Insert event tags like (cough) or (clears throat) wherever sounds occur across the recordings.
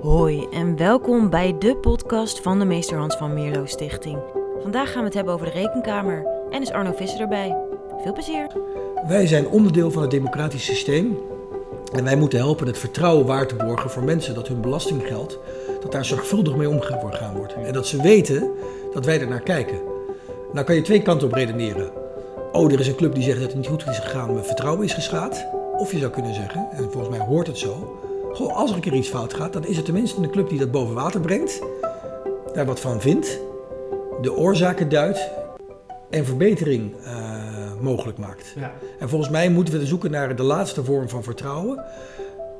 Hoi en welkom bij de podcast van de Meester Hans van Mierlo Stichting. Vandaag gaan we het hebben over de Rekenkamer en is Arno Visser erbij. Veel plezier! Wij zijn onderdeel van het democratisch systeem en wij moeten helpen het vertrouwen waar te borgen voor mensen dat hun belastinggeld, dat daar zorgvuldig mee omgegaan wordt. En dat ze weten dat wij er naar kijken. Nou kan je twee kanten op redeneren. Oh, er is een club die zegt dat het niet goed is gegaan, mijn vertrouwen is geschaad. Of je zou kunnen zeggen, en volgens mij hoort het zo, goh, als er een keer iets fout gaat, dan is het tenminste een club die dat boven water brengt, daar wat van vindt, de oorzaken duidt en verbetering uh, mogelijk maakt. Ja. En volgens mij moeten we zoeken naar de laatste vorm van vertrouwen.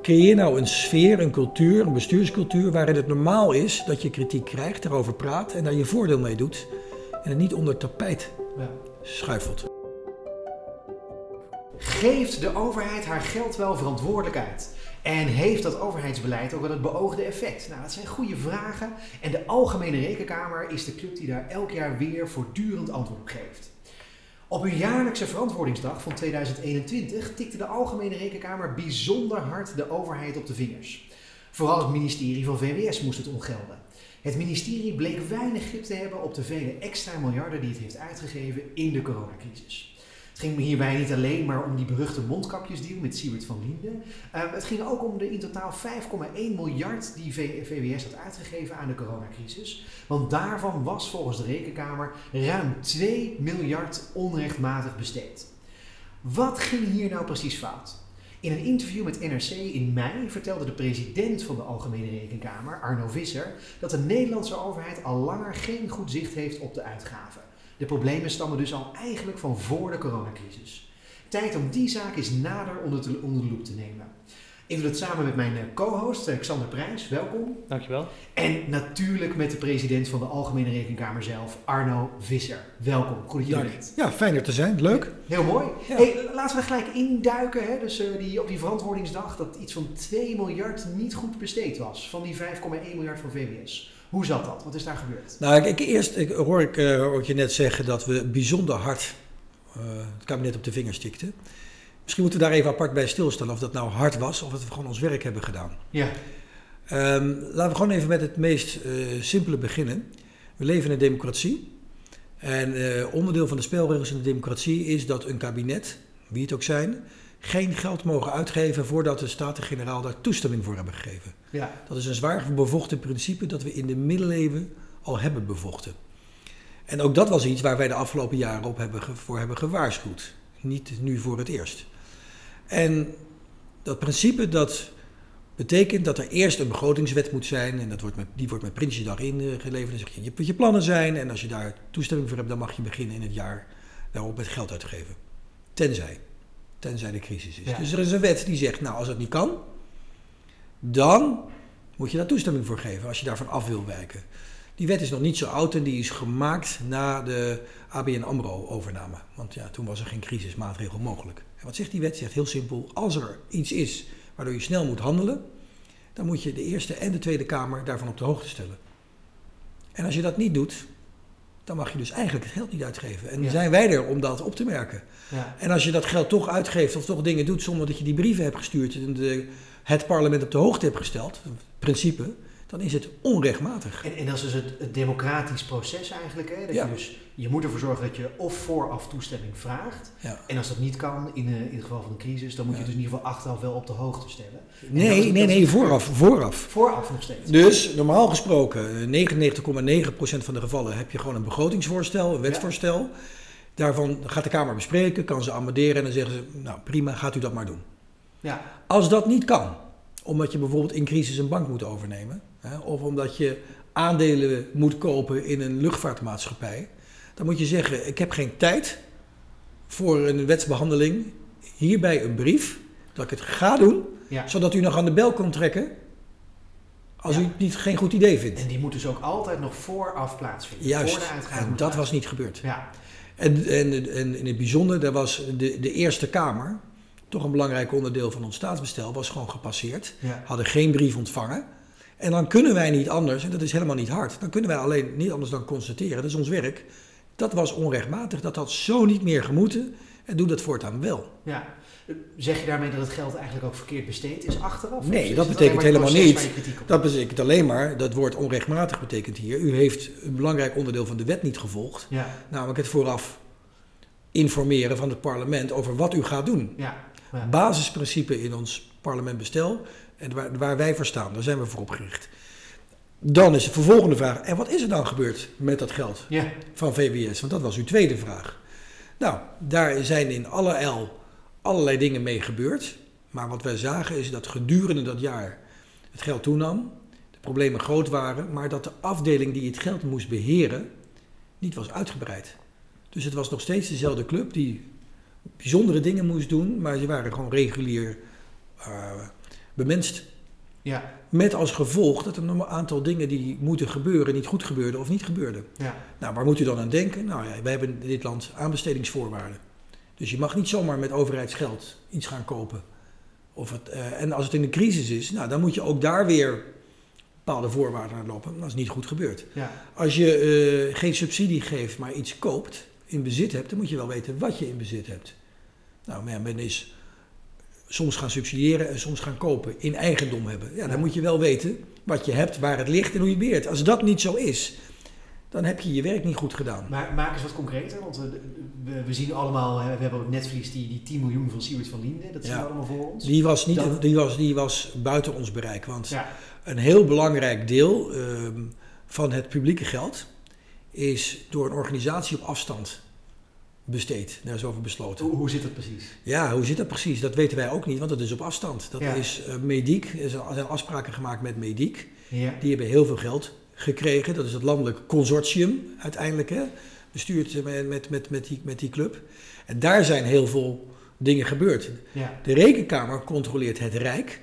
Creëer nou een sfeer, een cultuur, een bestuurscultuur waarin het normaal is dat je kritiek krijgt, erover praat en daar je voordeel mee doet en het niet onder tapijt ja. schuifelt. Geeft de overheid haar geld wel verantwoordelijkheid? En heeft dat overheidsbeleid ook wel het beoogde effect? Nou, dat zijn goede vragen. En de Algemene Rekenkamer is de club die daar elk jaar weer voortdurend antwoord op geeft. Op hun jaarlijkse verantwoordingsdag van 2021 tikte de Algemene Rekenkamer bijzonder hard de overheid op de vingers. Vooral het ministerie van VWS moest het ongelden. Het ministerie bleek weinig grip te hebben op de vele extra miljarden die het heeft uitgegeven in de coronacrisis. Ging hierbij niet alleen maar om die beruchte mondkapjesdeal met Siebert van Linden. Uh, het ging ook om de in totaal 5,1 miljard die VWS had uitgegeven aan de coronacrisis. Want daarvan was volgens de Rekenkamer ruim 2 miljard onrechtmatig besteed. Wat ging hier nou precies fout? In een interview met NRC in mei vertelde de president van de Algemene Rekenkamer, Arno Visser, dat de Nederlandse overheid al langer geen goed zicht heeft op de uitgaven. De problemen stammen dus al eigenlijk van voor de coronacrisis. Tijd om die zaak eens nader onder, de loep te nemen. Ik doe dat samen met mijn eh, co-host eh, Xander Prijs. Welkom. Dankjewel. En natuurlijk met de president van de Algemene Rekenkamer zelf, Arno Visser. Welkom. Goed dat je er bent. Ja, fijn er te zijn. Leuk. Heel mooi. Hey, laten we gelijk induiken. Hè? Dus uh, die, op die verantwoordingsdag dat iets van 2 miljard niet goed besteed was. Van die 5,1 miljard van VWS. Hoe zat dat? Wat is daar gebeurd? Nou, ik, eerst ik, hoor ik uh, hoor je net zeggen dat we bijzonder hard uh, het kabinet op de vingers stikten. Misschien moeten we daar even apart bij stilstaan of dat nou hard was of dat we gewoon ons werk hebben gedaan. Ja. Um, laten we gewoon even met het meest uh, simpele beginnen. We leven in een democratie. En onderdeel van de spelregels in de democratie is dat een kabinet, wie het ook zijn, geen geld mogen uitgeven voordat de Staten-Generaal daar toestemming voor hebben gegeven. Ja. Dat is een zwaar bevochten principe dat we in de middeleeuwen al hebben bevochten. En ook dat was iets waar wij de afgelopen jaren op hebben, voor hebben gewaarschuwd. Niet nu voor het eerst. En dat principe dat betekent dat er eerst een begrotingswet moet zijn. En dat wordt met, die wordt met Prinsjesdag ingeleverd. Dan zeg je wat je plannen zijn. En als je daar toestemming voor hebt, dan mag je beginnen in het jaar daarop met geld uit te geven. Tenzij. Tenzij de crisis is. Dus er is een wet die zegt, nou als dat niet kan, dan moet je daar toestemming voor geven als je daarvan af wil wijken. Die wet is nog niet zo oud en die is gemaakt na de ABN AMRO-overname. Want ja, toen was er geen crisismaatregel mogelijk. En wat zegt die wet? zegt heel simpel, als er iets is waardoor je snel moet handelen, dan moet je de Eerste en de Tweede Kamer daarvan op de hoogte stellen. En als je dat niet doet, dan mag je dus eigenlijk het geld niet uitgeven. En dan zijn wij er om dat op te merken. Ja. En als je dat geld toch uitgeeft of toch dingen doet zonder dat je die brieven hebt gestuurd en de, het parlement op de hoogte hebt gesteld, principe, dan is het onrechtmatig. En, en dat is dus het, het, democratisch proces eigenlijk. Hè? Dat ja. je, dus, je moet ervoor zorgen dat je of vooraf toestemming vraagt. Ja. En als dat niet kan, in, in het geval van een crisis, dan moet je dus in ieder geval achteraf wel op de hoogte stellen. nee, nee, nee, vooraf, vooraf. Vooraf nog steeds. Dus normaal gesproken, 99,9% van de gevallen heb je gewoon een begrotingsvoorstel, een wetsvoorstel. Daarvan gaat de Kamer bespreken, kan ze amenderen en dan zeggen ze, nou prima, gaat u dat maar doen. Ja. Als dat niet kan, omdat je bijvoorbeeld in crisis een bank moet overnemen, hè, of omdat je aandelen moet kopen in een luchtvaartmaatschappij, dan moet je zeggen: Ik heb geen tijd voor een wetsbehandeling. Hierbij een brief dat ik het ga doen, zodat u nog aan de bel kan trekken als u het niet, geen goed idee vindt. En die moet dus ook altijd nog vooraf plaatsvinden. Juist, voor de en dat was niet gebeurd. Ja. En, en, en in het bijzonder, daar was de, de Eerste Kamer, toch een belangrijk onderdeel van ons staatsbestel, was gewoon gepasseerd. Hadden geen brief ontvangen. En dan kunnen wij niet anders, en dat is helemaal niet hard, dan kunnen wij alleen niet anders dan constateren, dat is ons werk, dat was onrechtmatig, dat had zo niet meer gemoeten en doe dat voortaan wel. Ja, Zeg je daarmee dat het geld eigenlijk ook verkeerd besteed is achteraf? Nee, dat betekent helemaal niet. Dat betekent alleen maar, dat woord onrechtmatig betekent hier, u heeft een belangrijk onderdeel van de wet niet gevolgd. Ja. Namelijk het vooraf informeren van het parlement over wat u gaat doen. Ja. ja. Basisprincipe in ons parlementbestel en waar, waar wij voor staan, daar zijn we voor opgericht. Dan is de vervolgende vraag, en wat is er dan gebeurd met dat geld ja. van VWS? Want dat was uw tweede vraag. Nou, daar zijn in alle L allerlei dingen mee gebeurd. Maar wat wij zagen is dat gedurende dat jaar het geld toenam, de problemen groot waren, maar dat de afdeling die het geld moest beheren niet was uitgebreid. Dus het was nog steeds dezelfde club die bijzondere dingen moest doen, maar ze waren gewoon regulier uh, bemenst. Ja. Met als gevolg dat er een aantal dingen die moeten gebeuren niet goed gebeurden of niet gebeurden. Ja. Nou, waar moet u dan aan denken? Nou ja, wij hebben in dit land aanbestedingsvoorwaarden. Dus je mag niet zomaar met overheidsgeld iets gaan kopen. Of het, uh, en als het in een crisis is, nou, dan moet je ook daar weer bepaalde voorwaarden aan lopen. Dat is niet goed gebeurd. Ja. Als je uh, geen subsidie geeft, maar iets koopt, in bezit hebt, dan moet je wel weten wat je in bezit hebt. Nou, men is soms gaan subsidiëren en soms gaan kopen, in eigendom hebben. Ja, dan moet je wel weten wat je hebt, waar het ligt en hoe je het beheert. Als dat niet zo is, dan heb je je werk niet goed gedaan. Maar maak eens wat concreter, want we, we, zien allemaal, we hebben op Netflix die, die 10 miljoen van Siewert van Linden, dat zien we allemaal voor ons. Die was, niet, die was, die was buiten ons bereik, want een heel belangrijk deel ehm, van het publieke geld is door een organisatie op afstand besteed. Daar is over besloten. Hoe, hoe, zit dat precies? Ja, hoe zit dat precies? Dat weten wij ook niet, want dat is op afstand. Dat is uh, Mediek, er zijn afspraken gemaakt met Mediek. Ja. Die hebben heel veel geld gekregen. Dat is het landelijk consortium uiteindelijk, hè? bestuurd met, met, met, met, die, met die club. En daar zijn heel veel dingen gebeurd. Ja. De rekenkamer controleert het Rijk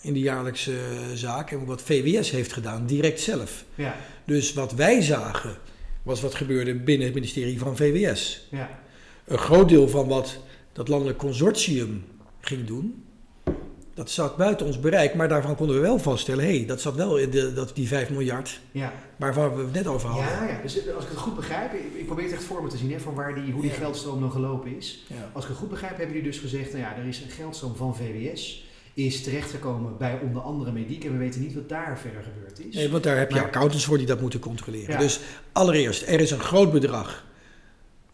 in de jaarlijkse zaak. En wat VWS heeft gedaan, direct zelf. Ja. Dus wat wij zagen, was wat gebeurde binnen het ministerie van VWS. Ja. Een groot deel van wat dat landelijk consortium ging doen, dat zat buiten ons bereik, maar daarvan konden we wel vaststellen, hé, hey, dat zat wel in de, dat, die 5 miljard ja. waarvan we het net over hadden. Ja, ja, dus als ik het goed begrijp, ik, probeer het echt voor me te zien, hè, van waar die, hoe die geldstroom dan gelopen is. Als ik het goed begrijp, hebben jullie dus gezegd, nou ja, er is een geldstroom van VWS, is terechtgekomen bij onder andere Mediek en we weten niet wat daar verder gebeurd is. Nee, want daar heb je accountants voor die dat moeten controleren. Dus allereerst, er is een groot bedrag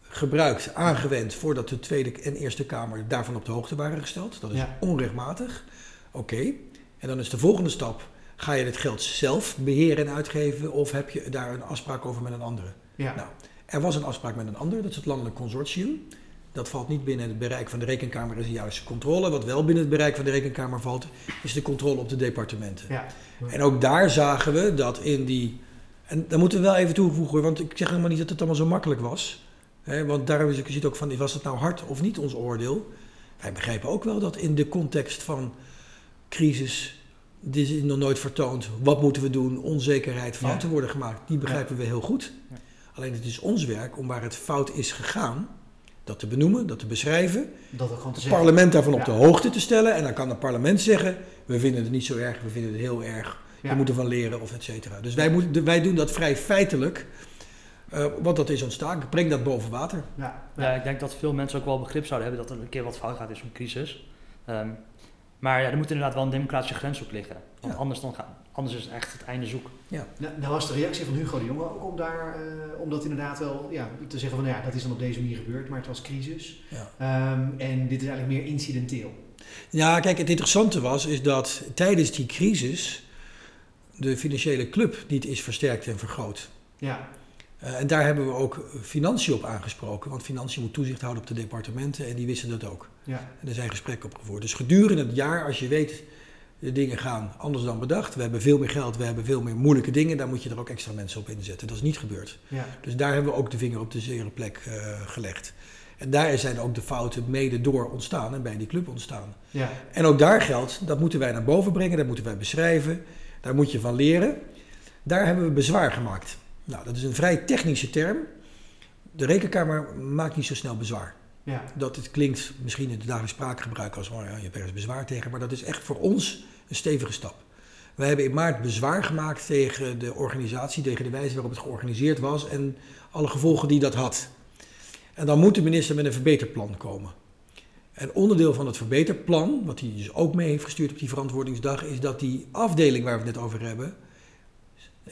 gebruikt, aangewend voordat de Tweede en Eerste Kamer daarvan op de hoogte waren gesteld. Dat is onrechtmatig. Oké. En dan is de volgende stap, ga je het geld zelf beheren en uitgeven of heb je daar een afspraak over met een andere? Ja. Nou, er was een afspraak met een ander, dat is het Landelijk Consortium. Dat valt niet binnen het bereik van de rekenkamer, is de juiste controle. Wat wel binnen het bereik van de rekenkamer valt, is de controle op de departementen. Ja. En ook daar zagen we dat in die. En daar moeten we wel even toevoegen, want ik zeg helemaal niet dat het allemaal zo makkelijk was. Hè, want daar je ziet ook van, was het nou hard of niet ons oordeel? Wij begrijpen ook wel dat in de context van crisis, dit is nog nooit vertoond, wat moeten we doen, onzekerheid, fouten worden gemaakt. Die begrijpen we heel goed. Alleen het is ons werk om waar het fout is gegaan, dat te benoemen, dat te beschrijven. Dat ook gewoon te het parlement daarvan op de hoogte te stellen. En dan kan het parlement zeggen, we vinden het niet zo erg, we vinden het heel erg. We moeten van leren of et cetera. Dus wij, moeten, wij doen dat vrij feitelijk. Uh, want dat is ontstaan. Ik breng dat boven water. Ja. ja, ik denk dat veel mensen ook wel begrip zouden hebben dat er een keer wat fout gaat in zo'n crisis. Um, maar ja, er moet inderdaad wel een democratische grens op liggen. Want anders, dan gaan, anders is het echt het einde zoek. Ja. Nou, nou was de reactie van Hugo de Jonge ook om, daar, uh, om dat inderdaad wel ja, te zeggen van nou ja, dat is dan op deze manier gebeurd, maar het was crisis. Ja. Um, en dit is eigenlijk meer incidenteel. Ja, kijk, het interessante was is dat tijdens die crisis de financiële club niet is versterkt en vergroot. Ja. Uh, en daar hebben we ook financiën op aangesproken, want financiën moet toezicht houden op de departementen en die wisten dat ook. Ja. En er zijn gesprekken op gevoerd. Dus gedurende het jaar, als je weet, de dingen gaan anders dan bedacht. We hebben veel meer geld, we hebben veel meer moeilijke dingen. Daar moet je er ook extra mensen op inzetten. Dat is niet gebeurd. Ja. Dus daar hebben we ook de vinger op de zere plek uh, gelegd. En daar zijn ook de fouten mede door ontstaan en bij die club ontstaan. Ja. En ook daar geldt, dat moeten wij naar boven brengen, dat moeten wij beschrijven. Daar moet je van leren. Daar hebben we bezwaar gemaakt. Nou, dat is een vrij technische term. De rekenkamer maakt niet zo snel bezwaar. Ja. Dat het klinkt misschien in het dagelijks spraakgebruik als, oh ja, je hebt bezwaar tegen, maar dat is echt voor ons een stevige stap. Wij hebben in maart bezwaar gemaakt tegen de organisatie, tegen de wijze waarop het georganiseerd was en alle gevolgen die dat had. En dan moet de minister met een verbeterplan komen. En onderdeel van het verbeterplan, wat hij dus ook mee heeft gestuurd op die verantwoordingsdag, is dat die afdeling waar we het net over hebben,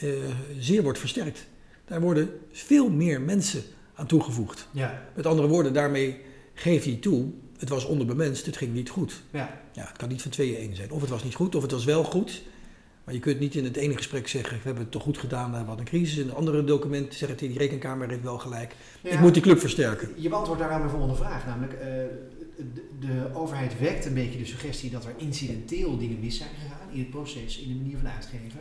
uh, zeer wordt versterkt. Daar worden veel meer mensen aan toegevoegd. Ja. Met andere woorden, daarmee geeft hij toe, het was onderbemenst, het ging niet goed. Ja. Ja, het kan niet van tweeën één zijn. Of het was niet goed, of het was wel goed. Maar je kunt niet in het ene gesprek zeggen, we hebben het toch goed gedaan, we hadden een crisis. In een andere document zegt hij, die rekenkamer heeft wel gelijk. ik moet die club versterken. Je beantwoordt daaraan mijn volgende vraag, namelijk... Uh, de, overheid wekt een beetje de suggestie dat er incidenteel dingen mis zijn gegaan in het proces, in de manier van uitgeven.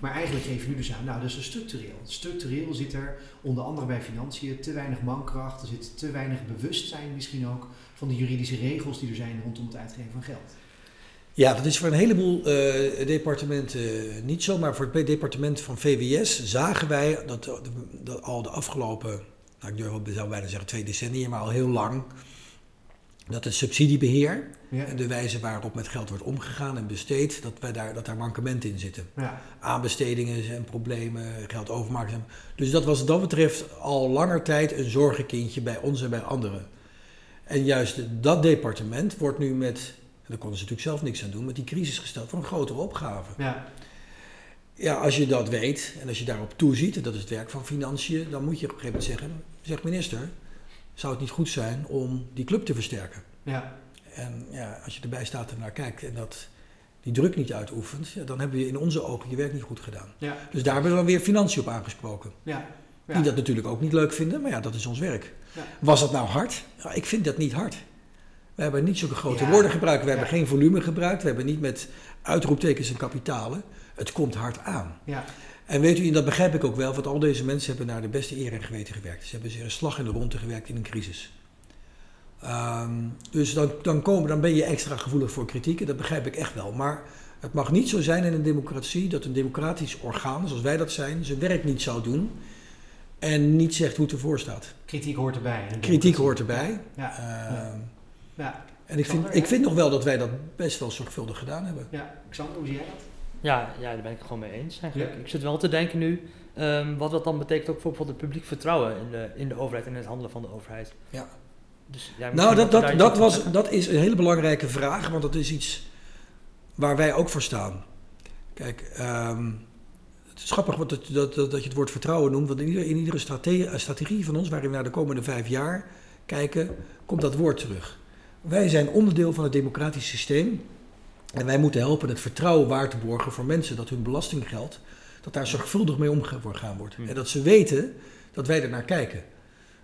Maar eigenlijk je nu dus aan, nou dat is structureel. Structureel zit er onder andere bij financiën te weinig mankracht, er zit te weinig bewustzijn misschien ook van de juridische regels die er zijn rondom het uitgeven van geld. Ja, dat is voor een heleboel uh, departementen niet zo, maar voor het departement van VWS zagen wij dat, dat al de afgelopen, nou, ik durf, zou bijna zeggen twee decennia, maar al heel lang, dat het subsidiebeheer en de wijze waarop met geld wordt omgegaan en besteed, dat, wij daar, dat daar mankementen in zitten. Ja. Aanbestedingen zijn problemen, geld overmaken. Dus dat was wat dat betreft al langer tijd een zorgenkindje bij ons en bij anderen. En juist dat departement wordt nu met, en daar konden ze natuurlijk zelf niks aan doen, met die crisis gesteld voor een grotere opgave. Ja. Ja, als je dat weet en als je daarop toeziet, en dat is het werk van financiën, dan moet je op een gegeven moment zeggen, zeg minister, zou het niet goed zijn om die club te versterken. Ja. En ja, als je erbij staat en naar kijkt en dat die druk niet uitoefent, ja, dan hebben we in onze ogen je werk niet goed gedaan. Ja. Dus daar hebben we dan weer financiën op aangesproken. Ja. Ja. Die dat natuurlijk ook niet leuk vinden, maar ja, dat is ons werk. Ja. Was dat nou hard? Ja, ik vind dat niet hard. We hebben niet zulke grote woorden gebruikt, we hebben geen volume gebruikt, we hebben niet met uitroeptekens en kapitalen. Het komt hard aan. Ja. En weet u, en dat begrijp ik ook wel, want al deze mensen hebben naar de beste eer en geweten gewerkt. Ze hebben zeer een slag in de ronde gewerkt in een crisis. Ehm, dus dan, dan, komen, dan ben je extra gevoelig voor kritiek en dat begrijp ik echt wel. Maar het mag niet zo zijn in een democratie dat een democratisch orgaan, zoals wij dat zijn, zijn werk niet zou doen en niet zegt hoe het ervoor staat. Kritiek hoort erbij. Kritiek hoort erbij. Ja. Ehm, ja. En ik vind, ik vind nog wel dat wij dat best wel zorgvuldig gedaan hebben. Ja, Xander, hoe zie jij dat? Ja, ja, daar ben ik het gewoon mee eens eigenlijk. Ik zit wel te denken nu, um, wat dat dan betekent ook voor bijvoorbeeld het publiek vertrouwen in de, in de overheid en in het handelen van de overheid. Ja. Dus, ja, nou, dat, dat, dat, was, dat is een hele belangrijke vraag, want dat is iets waar wij ook voor staan. Kijk, um, het is grappig dat, dat, dat, dat je het woord vertrouwen noemt, want in iedere, in iedere strategie, strategie van ons, waarin we naar de komende vijf jaar kijken, komt dat woord terug. Wij zijn onderdeel van het democratisch systeem en wij moeten helpen het vertrouwen waar te borgen voor mensen dat hun belastinggeld, dat daar zorgvuldig mee omgegaan wordt. Hmm. En dat ze weten dat wij er naar kijken.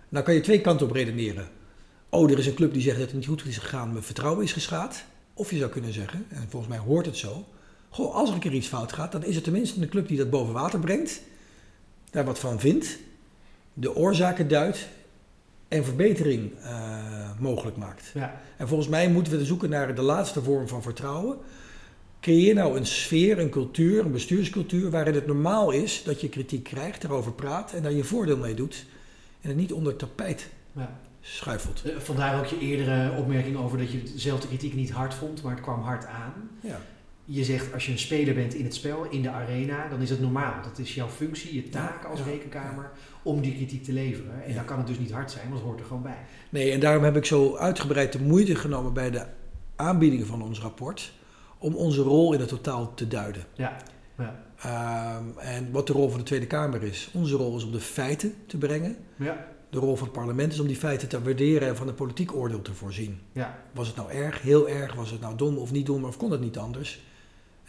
Nou kan je twee kanten op redeneren. Oh, er is een club die zegt dat het niet goed is gegaan, mijn vertrouwen is geschaad. Of je zou kunnen zeggen, en volgens mij hoort het zo, goh, als er een keer iets fout gaat, dan is het tenminste een club die dat boven water brengt, daar wat van vindt, de oorzaken duidt en verbetering uh, mogelijk maakt. Ja. En volgens mij moeten we zoeken naar de laatste vorm van vertrouwen. Creëer nou een sfeer, een cultuur, een bestuurscultuur waarin het normaal is dat je kritiek krijgt, erover praat en daar je voordeel mee doet. En het niet onder tapijt ja. Schuifelt. Eh, vandaar ook je eerdere opmerking over dat je zelf de kritiek niet hard vond, maar het kwam hard aan. Ja je zegt als je een speler bent in het spel, in de arena, dan is het normaal. Dat is jouw functie, je taak als rekenkamer om die kritiek te leveren. En dan kan het dus niet hard zijn, want het hoort er gewoon bij. Nee, en daarom heb ik zo uitgebreid de moeite genomen bij de aanbieding van ons rapport om onze rol in het totaal te duiden. Ja. ja. Ehm, en wat de rol van de Tweede Kamer is. Onze rol is om de feiten te brengen. Ja. De rol van het parlement is om die feiten te waarderen en van een politiek oordeel te voorzien. Ja. Was het nou erg, heel erg, was het nou dom of niet dom, of kon het niet anders?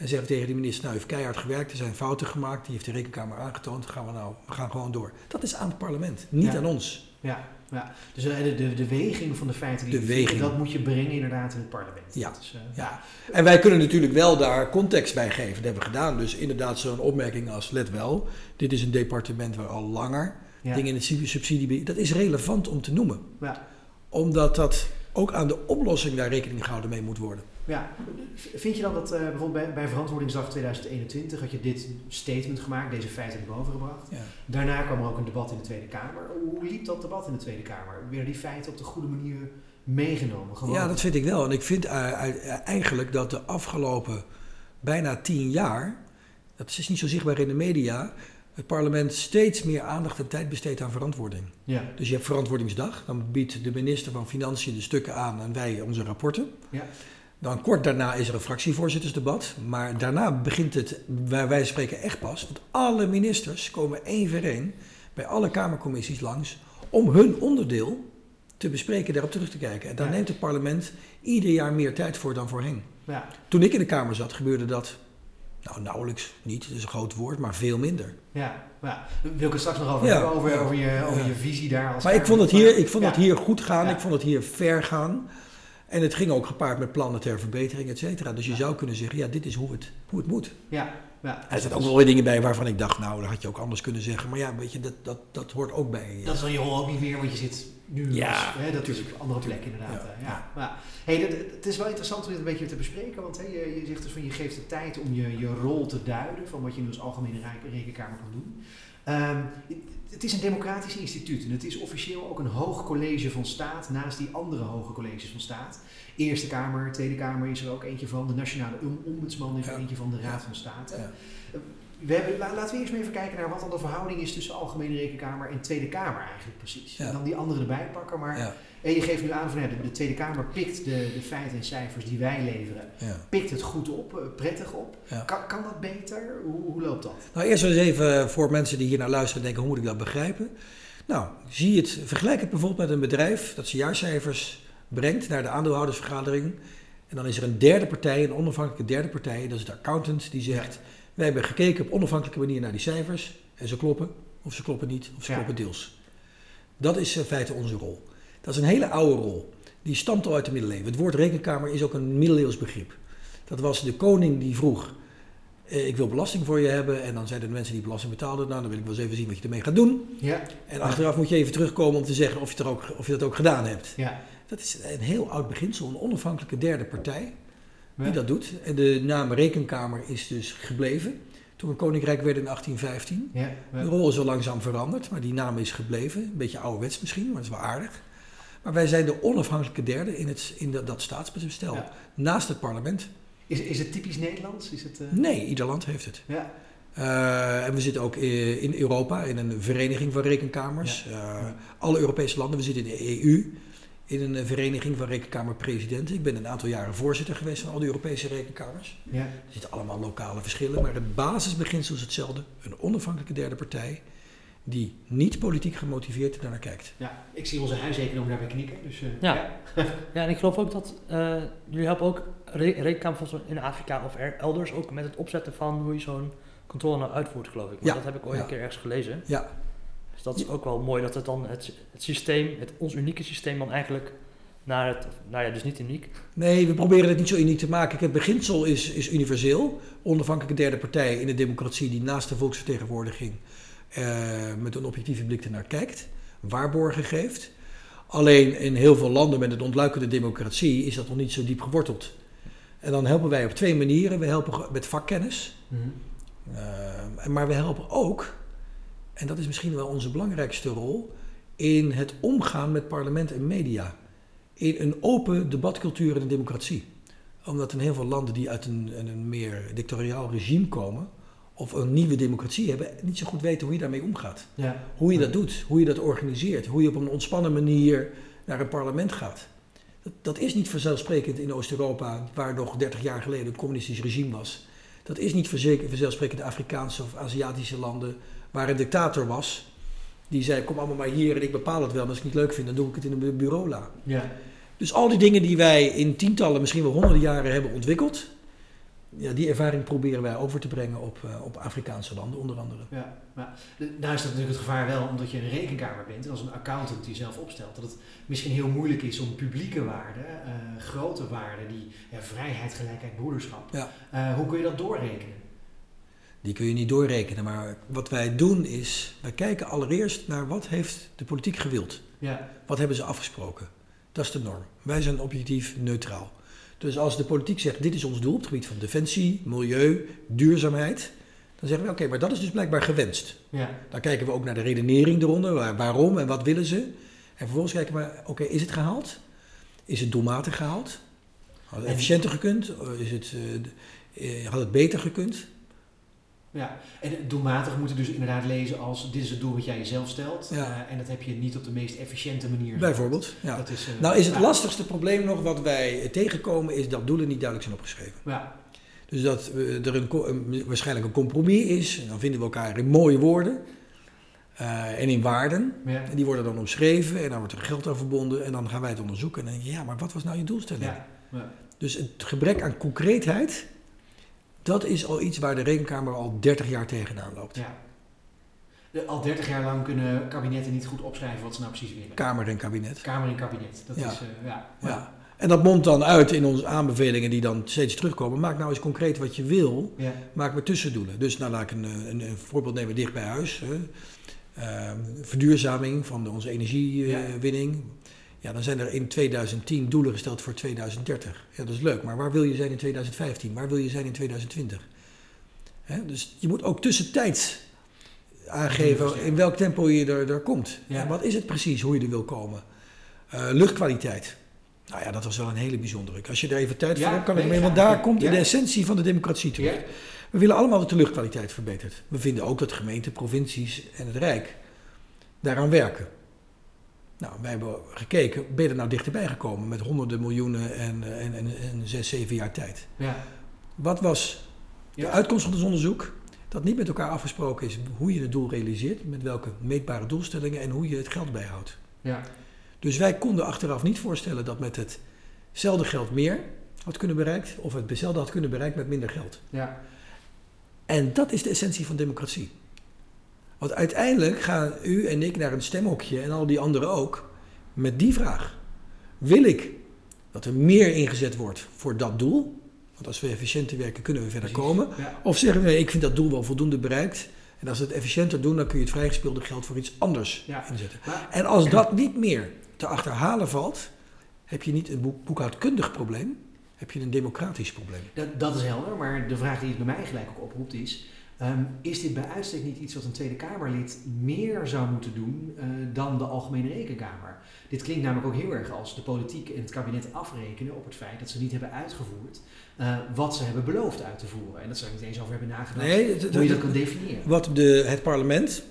En zeggen tegen de minister, nou, heeft keihard gewerkt, er zijn fouten gemaakt, die heeft de rekenkamer aangetoond, gaan we nou, we gaan gewoon door. Dat is aan het parlement, niet aan ons. Ja, ja. dus de, de, de weging van de feiten, die de weging. dat moet je brengen inderdaad in het parlement. Ja. Uh, ja. En wij kunnen natuurlijk wel daar context bij geven, dat hebben we gedaan. Dus inderdaad zo'n opmerking als, let wel, dit is een departement waar al langer dingen in het subsidie, dat is relevant om te noemen. Ja. Omdat dat ook aan de oplossing daar rekening gehouden mee moet worden. Ja, vind je dan dat uh, bijvoorbeeld bij, bij Verantwoordingsdag 2021 had je dit statement gemaakt, deze feiten naar boven gebracht. Ja. Daarna kwam er ook een debat in de Tweede Kamer. Hoe liep dat debat in de Tweede Kamer? Werden die feiten op de goede manier meegenomen? Gewoon? Ja, dat vind ik wel. En ik vind uh, eigenlijk dat de afgelopen bijna tien jaar, dat is niet zo zichtbaar in de media, het parlement steeds meer aandacht en tijd besteedt aan verantwoording. Ja. Dus je hebt verantwoordingsdag, dan biedt de minister van Financiën de stukken aan en wij onze rapporten. Ja. Dan kort daarna is er een fractievoorzittersdebat, maar daarna begint het, waar wij spreken, echt pas. Want alle ministers komen één voor één bij alle Kamercommissies langs om hun onderdeel te bespreken, daarop terug te kijken. En daar Ja. neemt het parlement ieder jaar meer tijd voor dan voorheen. Ja. Toen ik in de Kamer zat, gebeurde dat nou, nauwelijks niet, dat is een groot woord, maar veel minder. Ja, ja. wil ik het straks nog over Ja. hebben, over, over, je, over je visie daar. Als Maar ik vond het hier, ik vond het hier goed gaan, ik vond het hier ver gaan. En het ging ook gepaard met plannen ter verbetering, et cetera. Dus je zou kunnen zeggen, ja, dit is hoe het, hoe het moet. Ja, ja. Er zitten ook wel weer dingen bij waarvan ik dacht, nou, dat had je ook anders kunnen zeggen. Maar ja, weet je, dat, dat, dat hoort ook bij. Dat dan je rol ook niet meer, want je zit nu Ja, hè, dat is een andere plek inderdaad. Ja, Ja, ja. Maar, hey, het is wel interessant om dit een beetje te bespreken, want hè, je, je zegt dus van je geeft de tijd om je, je rol te duiden van wat je nu als algemene rekenkamer kan doen. Ehm, het is een democratisch instituut en het is officieel ook een hoog college van staat naast die andere hoge colleges van staat. Eerste Kamer, Tweede Kamer is er ook eentje van, de Nationale Om- Ombudsman is er Ja. eentje van, de Raad van State. Ja. We hebben, la- laten we eerst maar even kijken naar wat dan de verhouding is tussen Algemene Rekenkamer en Tweede Kamer eigenlijk precies. Ja. En dan die andere erbij pakken. Maar Ja, en je geeft nu aan van ja, de, de Tweede Kamer pikt de, de feiten en cijfers die wij leveren, pikt het goed op, eh, prettig op. Kan, kan dat beter? Hoe, hoe loopt dat? Nou, eerst eens even voor mensen die hier naar luisteren denken, hoe moet ik dat begrijpen? Nou, zie het, vergelijk het bijvoorbeeld met een bedrijf dat zijn jaarcijfers brengt naar de aandeelhoudersvergadering. En dan is er een derde partij, een onafhankelijke derde partij, dat is de accountant, die zegt, wij hebben gekeken op onafhankelijke manier naar die cijfers en ze kloppen, of ze kloppen niet, of ze Ja. kloppen deels. Dat is in feite onze rol. Dat is een hele oude rol. Die stamt al uit de middeleeuwen. Het woord rekenkamer is ook een middeleeuws begrip. Dat was de koning die vroeg, eh, ik wil belasting voor je hebben. En dan zeiden de mensen die belasting betaalden, nou dan wil ik wel eens even zien wat je ermee gaat doen. Ja, En achteraf moet je even terugkomen om te zeggen of je, er ook, of je dat ook gedaan hebt. ja. Dat is een heel oud beginsel, een onafhankelijke derde partij die dat doet. En de naam rekenkamer is dus gebleven. Toen we koninkrijk werden in 1815. Ja, De rol is wel langzaam veranderd, maar die naam is gebleven. Een beetje ouderwets misschien, maar dat is wel aardig. Maar wij zijn de onafhankelijke derde in, het, in dat, dat staatsbestel. Naast het parlement. Is, is het typisch Nederlands? Is het, eh, Nee, ieder land heeft het. Ja, Eh, en we zitten ook i- in Europa in een vereniging van rekenkamers. Eh, alle Europese landen. We zitten in de EU in een eh, vereniging van rekenkamerpresidenten. Ik ben een aantal jaren voorzitter geweest van al die Europese rekenkamers. ja. Er zitten allemaal lokale verschillen, maar het basisbeginsel is hetzelfde. Een onafhankelijke derde partij die niet politiek gemotiveerd daarnaar kijkt. ja. Ik zie onze huiseconoom daarbij knikken. Dus, eh, Ja. Ja, (laughs) en ik geloof ook dat eh, jullie helpen ook re rekenkamer bijvoorbeeld in Afrika of er, elders ook met het opzetten van hoe je zo'n controle nou uitvoert, geloof ik. Want Ja, dat heb ik ooit ja. een keer ergens gelezen. Ja, Dus dat is ook wel mooi dat het dan het, het systeem, het, ons unieke systeem dan eigenlijk naar het, nou ja, dus niet uniek. nee, we proberen het niet zo uniek te maken. Kijk, Het beginsel is, is universeel. Onafhankelijke derde partij in de democratie die naast de volksvertegenwoordiging eh, met een objectieve blik ernaar kijkt, waarborgen geeft. Alleen in heel veel landen met een ontluikende democratie is dat nog niet zo diep geworteld. En dan helpen wij op twee manieren. We helpen met vakkennis. Uh, maar we helpen ook, en dat is misschien wel onze belangrijkste rol, in het omgaan met parlement en media. In een open debatcultuur en een democratie. Omdat in heel veel landen die uit een, een meer dictatoriaal regime komen, of een nieuwe democratie hebben, niet zo goed weten hoe je daarmee omgaat. ja. Hoe je dat doet, hoe je dat organiseert, hoe je op een ontspannen manier naar een parlement gaat. Dat, dat is niet vanzelfsprekend in Oost-Europa, waar nog 30 jaar geleden een communistisch regime was. Dat is niet vanzelfsprekend in Afrikaanse of Aziatische landen, waar een dictator was. Die zei, kom allemaal maar hier en ik bepaal het wel. En als ik het niet leuk vind, dan doe ik het in een bureaula. ja. Dus al die dingen die wij in tientallen, misschien wel honderden jaren hebben ontwikkeld, ja, die ervaring proberen wij over te brengen op, eh, op Afrikaanse landen onder andere. Ja, maar nou is dat natuurlijk het gevaar wel, omdat je een rekenkamer bent en als een accountant die zelf opstelt, dat het misschien heel moeilijk is om publieke waarden, eh, grote waarden, die ja, vrijheid, gelijkheid, broederschap, Ja. eh, hoe kun je dat doorrekenen? Die kun je niet doorrekenen, maar wat wij doen is, wij kijken allereerst naar wat heeft de politiek gewild. Ja, Wat hebben ze afgesproken? Dat is de norm. Wij zijn objectief neutraal. Dus als de politiek zegt, dit is ons doel op het gebied van defensie, milieu, duurzaamheid, dan zeggen we, oké, maar dat is dus blijkbaar gewenst. ja, Dan kijken we ook naar de redenering eronder, waar- waarom en wat willen ze. En vervolgens kijken we, oké, is het gehaald? Is het doelmatig gehaald? Had het efficiënter gekund? Is het, eh, eh, had het beter gekund? Ja, en doelmatig moet je dus inderdaad lezen als dit is het doel wat jij jezelf stelt. Ja. eh, en dat heb je niet op de meest efficiënte manier. Bijvoorbeeld. Ja. Dat is, eh, Nou is het lastigste probleem nog wat wij tegenkomen is dat doelen niet duidelijk zijn opgeschreven. Ja, Dus dat eh, er een, waarschijnlijk een compromis is. En dan vinden we elkaar in mooie woorden en in waarden. ja, En die worden dan omschreven en dan wordt er geld aan verbonden. En dan gaan wij het onderzoeken. En dan denk je, ja, maar wat was nou je doelstelling? ja, ja. Dus het gebrek aan concreetheid, dat is al iets waar de Rekenkamer al 30 jaar tegenaan loopt. ja. De- al 30 jaar lang kunnen kabinetten niet goed opschrijven wat ze nou precies willen. Kamer en kabinet. Kamer en kabinet. Dat Ja. is, eh, ja. Ja. En dat mondt dan uit in onze aanbevelingen die dan steeds terugkomen. Maak nou eens concreet wat je wil. Ja. Maak maar tussendoelen. Dus nou laat ik een, een, een voorbeeld nemen dicht bij huis. Ehm, verduurzaming van de- onze energiewinning. Ja. dan zijn er in 2010 doelen gesteld voor 2030. Ja, dat is leuk. Maar waar wil je zijn in 2015? Waar wil je zijn in 2020? Hè, dus je moet ook tussentijds aangeven in welk tempo je er, er komt. Ja. En wat is het precies hoe je er wil komen? Eh, luchtkwaliteit. Nou ja, dat was wel een hele bijzondere. Als je er even tijd Ja, voor hebt, kan ik mee. Want daar komt ja. de essentie van de democratie terug. We willen allemaal dat de luchtkwaliteit verbetert. We vinden ook dat gemeenten, provincies en het Rijk daaraan werken. Nou, wij hebben gekeken, ben je er nou dichterbij gekomen met honderden miljoenen en, eh, en, en, en zes, zeven jaar tijd. Ja. Wat was de Ja. uitkomst van ons onderzoek? Dat niet met elkaar afgesproken is hoe je het doel realiseert, met welke meetbare doelstellingen en hoe je het geld bijhoudt. Ja. Dus wij konden achteraf niet voorstellen dat met hetzelfde geld meer had kunnen bereikt, of het hetzelfde had kunnen bereiken met minder geld. Ja. En dat is de essentie van democratie. Want uiteindelijk gaan u en ik naar een stemhokje en al die anderen ook met die vraag. Wil ik dat er meer ingezet wordt voor dat doel? Want als we efficiënter werken kunnen we verder Precies. komen. Ja. Of zeggen we, ik vind dat doel wel voldoende bereikt. En als we het efficiënter doen, dan kun je het vrijgespeelde geld voor iets anders Ja. inzetten. Maar, En als dat niet meer te achterhalen valt, heb je niet een boek- boekhoudkundig probleem, heb je een democratisch probleem. dat, dat is helder, maar de vraag die het bij mij gelijk ook oproept is... ehm, is dit bij uitstek niet iets wat een Tweede Kamerlid meer zou moeten doen eh, dan de Algemene Rekenkamer? Dit klinkt namelijk ook heel erg als de politiek en het kabinet afrekenen op het feit dat ze niet hebben uitgevoerd eh, wat ze hebben beloofd uit te voeren. En dat ze er niet eens over hebben nagedacht Nee, hoe je dat kan definiëren. Wat de, het parlement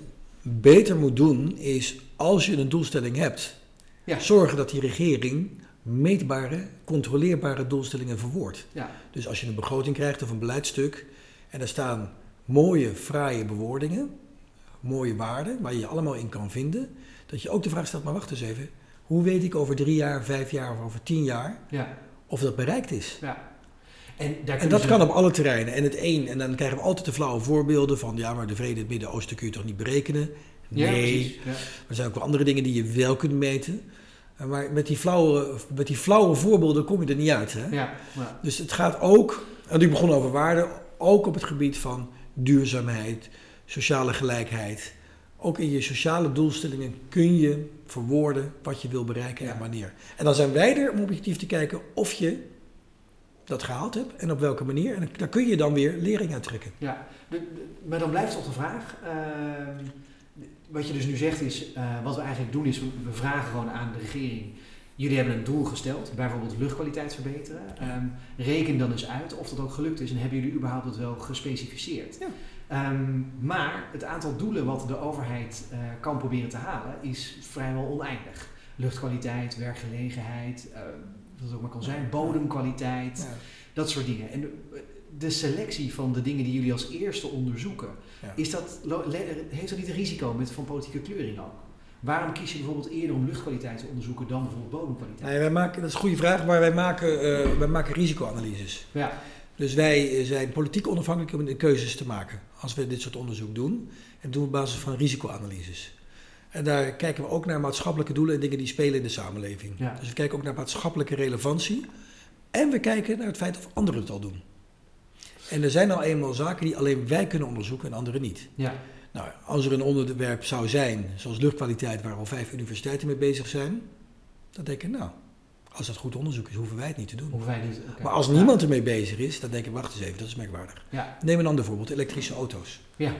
beter moet doen, is als je een doelstelling hebt, Ja. zorgen dat die regering meetbare, controleerbare doelstellingen verwoordt. Ja, Dus als je een begroting krijgt of een beleidstuk en er staan mooie, fraaie bewoordingen, mooie waarden waar je je allemaal in kan vinden, dat je ook de vraag stelt, maar wacht eens even, hoe weet ik over drie jaar, vijf jaar of over tien jaar ja, of dat bereikt is? ja. En, En dat ze- kan op alle terreinen. En het een, en dan krijgen we altijd de flauwe voorbeelden van, ja, maar de vrede in het Midden-Oosten kun je toch niet berekenen? Nee. Ja. er zijn ook wel andere dingen die je wel kunt meten. Eh, Maar met die flauwe, met die flauwe voorbeelden kom je er niet uit. Hè? Ja, ja. Dus het gaat ook, en ik begon over waarde, ook op het gebied van duurzaamheid, sociale gelijkheid. Ook in je sociale doelstellingen kun je verwoorden wat je wil bereiken en wanneer. En dan zijn wij er om objectief te kijken of je dat gehaald hebt en op welke manier. En daar kun je dan weer lering uit trekken. Ja, de- de- maar dan blijft toch de vraag. ehm, wat je dus nu zegt is, eh, wat we eigenlijk doen is, we, we vragen gewoon aan de regering. Jullie hebben een doel gesteld, bijvoorbeeld luchtkwaliteit verbeteren. Ehm, reken dan eens uit of dat ook gelukt is en hebben jullie überhaupt dat wel gespecificeerd. Ja. Ehm, maar het aantal doelen wat de overheid eh, kan proberen te halen is vrijwel oneindig. Luchtkwaliteit, werkgelegenheid, eh, wat het ook maar kan zijn, bodemkwaliteit, dat soort dingen. En de, de selectie van de dingen die jullie als eerste onderzoeken, Ja. is dat, heeft dat niet een risico met, van politieke kleuring ook? Waarom kies je bijvoorbeeld eerder om luchtkwaliteit te onderzoeken dan bijvoorbeeld bodemkwaliteit? Nee, wij maken, dat is een goede vraag, maar wij maken, eh, wij maken risicoanalyses. Ja, Dus wij zijn politiek onafhankelijk om de keuzes te maken als we dit soort onderzoek doen. En doen we op basis van risicoanalyses. En daar kijken we ook naar maatschappelijke doelen en dingen die spelen in de samenleving. Ja. Dus we kijken ook naar maatschappelijke relevantie. En we kijken naar het feit of anderen het al doen. En er zijn al eenmaal zaken die alleen wij kunnen onderzoeken en anderen niet. ja, Nou, als er een onderwerp zou zijn, zoals luchtkwaliteit, waar al vijf universiteiten mee bezig zijn, dan denk ik, nou, als dat goed onderzoek is, hoeven wij het niet te doen. hoeven wij niet. Maar als niemand ermee bezig is, dan denk ik, wacht eens even, dat is merkwaardig. Ja, Neem een ander voorbeeld, elektrische auto's. ja.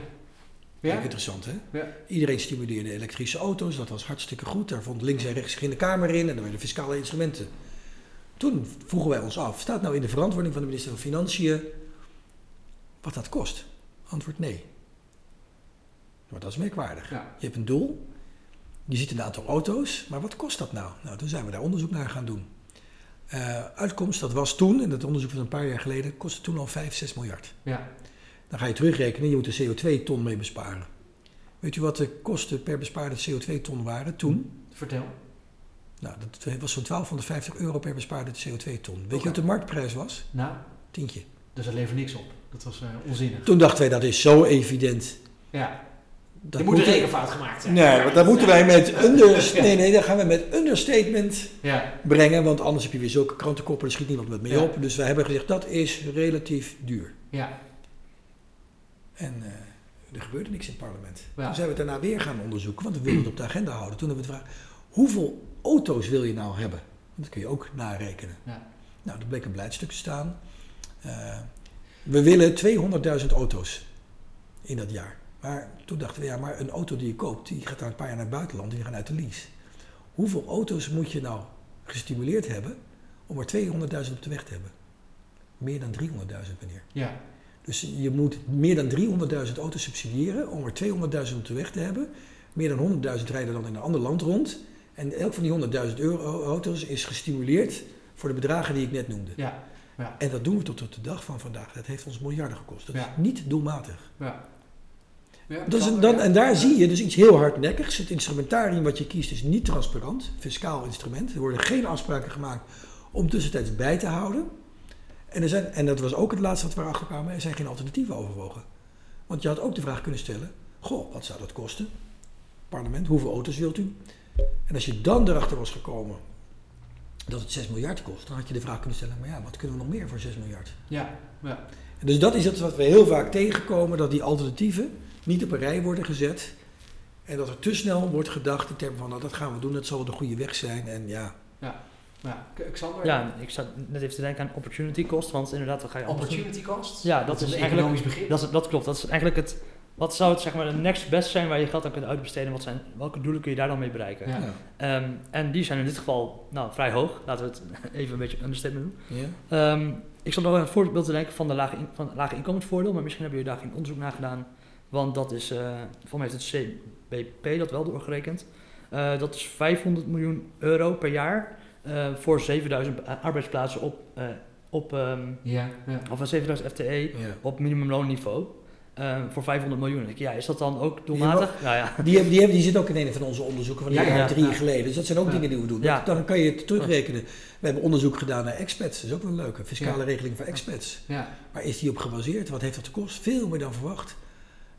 Kijk, Ja, interessant hè? Ja. Iedereen stimuleerde elektrische auto's, dat was hartstikke goed. Daar vond links en rechts in de Kamer in en er werden fiscale instrumenten. Toen vroegen wij ons af, staat nou in de verantwoording van de minister van Financiën wat dat kost? Antwoord nee. Maar dat is merkwaardig. Je hebt een doel, je ziet een aantal auto's, maar wat kost dat nou? Nou, toen zijn we daar onderzoek naar gaan doen. Uh, uitkomst, dat was toen, en dat onderzoek was een paar jaar geleden, kostte toen al 5, 6 miljard. Ja. Dan ga je terugrekenen, je moet een CO2-ton mee besparen. Weet u wat de kosten per bespaarde CO2-ton waren toen? Vertel. Nou, dat was zo'n 1250 euro per bespaarde CO2-ton. Weet je wat de marktprijs was? Nou? Tientje. Dus dat levert niks op. Dat was uh, onzinnig. Toen dachten wij, dat is zo evident. Ja. Dat je moet een rekenfout gemaakt zijn. Nee, want dan moeten wij met (laughs) under, nee, nee, gaan we met understatement ja. brengen, want anders heb je weer zulke krantenkoppen, daar schiet niemand met mee op. Dus wij hebben gezegd, dat is relatief duur. Ja. En uh, er gebeurde niks in het parlement. Toen zijn we het daarna weer gaan onderzoeken, want we wilden het op de agenda houden. Toen hebben we gevraagd, hoeveel auto's wil je nou hebben? Want dat kun je ook narekenen. Ja. Nou, er bleek een beleidstuk te staan. Uh, we willen 200.000 auto's in dat jaar. Maar toen dachten we, ja, maar een auto die je koopt, die gaat dan een paar jaar naar het buitenland, die gaan uit de lease. Hoeveel auto's moet je nou gestimuleerd hebben om er 200.000 op de weg te hebben? Meer dan 300.000 meneer. Ja. Dus je moet meer dan 300.000 auto's subsidiëren om er 200.000 op de weg te hebben. Meer dan 100.000 rijden dan in een ander land rond. En elk van die 100.000 euro auto's is gestimuleerd voor de bedragen die ik net noemde. Ja. Ja. En dat doen we tot op de dag van vandaag. Dat heeft ons miljarden gekost. Dat is niet doelmatig. Ja. Ja, dan, en daar zie je dus iets heel hardnekkigs. Het instrumentarium wat je kiest is niet transparant, fiscaal instrument. Er worden geen afspraken gemaakt om tussentijds bij te houden. En, er zijn, en dat was ook het laatste wat we erachter kwamen, er zijn geen alternatieven overwogen. Want je had ook de vraag kunnen stellen, goh, wat zou dat kosten? Parlement, hoeveel auto's wilt u? En als je dan erachter was gekomen dat het 6 miljard kost, dan had je de vraag kunnen stellen, maar ja, wat kunnen we nog meer voor 6 miljard? Ja, ja. En dus dat is het wat we heel vaak tegenkomen, dat die alternatieven niet op een rij worden gezet. En dat er te snel wordt gedacht in termen van, nou dat gaan we doen, dat zal wel de goede weg zijn. En ja. Ja, ja. Xander? Ja, ik zat net even te denken aan opportunity cost, want inderdaad, dan ga je Opportunity cost? Ja, dat, is, een economisch begrip. Dat, dat klopt, dat is eigenlijk het, wat zou het zeg maar de next best zijn waar je geld aan kunt uitbesteden? Wat zijn, welke doelen kun je daar dan mee bereiken? Ja. Um, en die zijn in dit geval nou, vrij hoog. Laten we het (laughs) even een beetje understatement doen. Ja. Um, ik zat nog een voorbeeld te denken van de lage, in, van lage inkomensvoordeel, maar misschien hebben jullie daar geen onderzoek naar gedaan. Want dat is, uh, voor mij heeft het CBP dat wel doorgerekend. Uh, dat is 500 miljoen euro per jaar uh, voor 7000 arbeidsplaatsen op, op, um, ja, ja. of 7000 FTE ja. op minimumloonniveau. Uh, voor 500 miljoen. Ja, is dat dan ook doelmatig? Ja, ja. Die, hebben, die, hebben, die zit ook in een van onze onderzoeken van ja, drie jaar geleden. Dus dat zijn ook dingen die we doen. Dan kan je het terugrekenen. We hebben onderzoek gedaan naar expats. Dat is ook een leuke. Fiscale regeling voor expats. Maar is die op gebaseerd? Wat heeft dat gekost? Veel meer dan verwacht.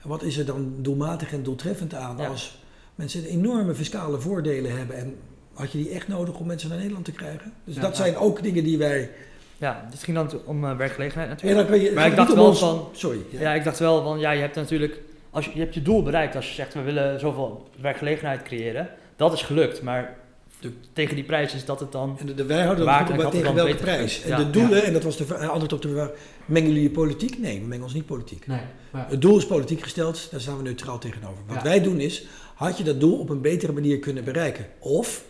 En wat is er dan doelmatig en doeltreffend aan als mensen enorme fiscale voordelen hebben en had je die echt nodig om mensen naar Nederland te krijgen? Dus dat zijn ook dingen die wij. Ja, het ging dan om uh, werkgelegenheid natuurlijk. Je, maar ik dacht wel van. Sorry. Ja. ik dacht wel van ja, je hebt natuurlijk. Als je, je hebt je doel bereikt als je zegt we willen zoveel werkgelegenheid creëren. Dat is gelukt, maar de, tegen die prijs is dat het dan. En de, de wij houden dat tegen welke prijs. En de doelen, en dat was de antwoord op de vraag: mengen jullie je politiek? Nee, we mengen ons niet politiek. Nee, Het doel is politiek gesteld, daar staan we neutraal tegenover. Wat wij doen is: had je dat doel op een betere manier kunnen bereiken? Of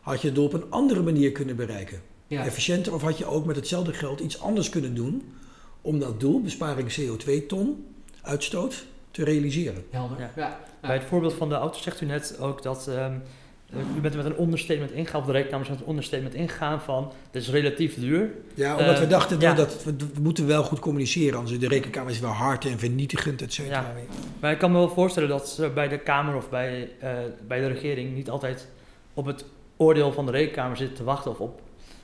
had je het doel op een andere manier kunnen bereiken? Efficiënter, of had je ook met hetzelfde geld iets anders kunnen doen om dat doel, besparing CO2-ton uitstoot, te realiseren? Helder. Ja. Bij het voorbeeld van de auto zegt u net ook dat. Um, u bent er met een onderstatement ingegaan, of de rekenkamers met een onderstatement ingegaan van, het is relatief duur. Ja, omdat we eh, dachten, dat we, moeten wel goed communiceren, anders de rekenkamer is wel hard en vernietigend, et cetera. Ja. Maar ik kan me wel voorstellen dat ze bij de Kamer of bij, uh, bij de regering niet altijd op het oordeel van de rekenkamer zitten te wachten of op,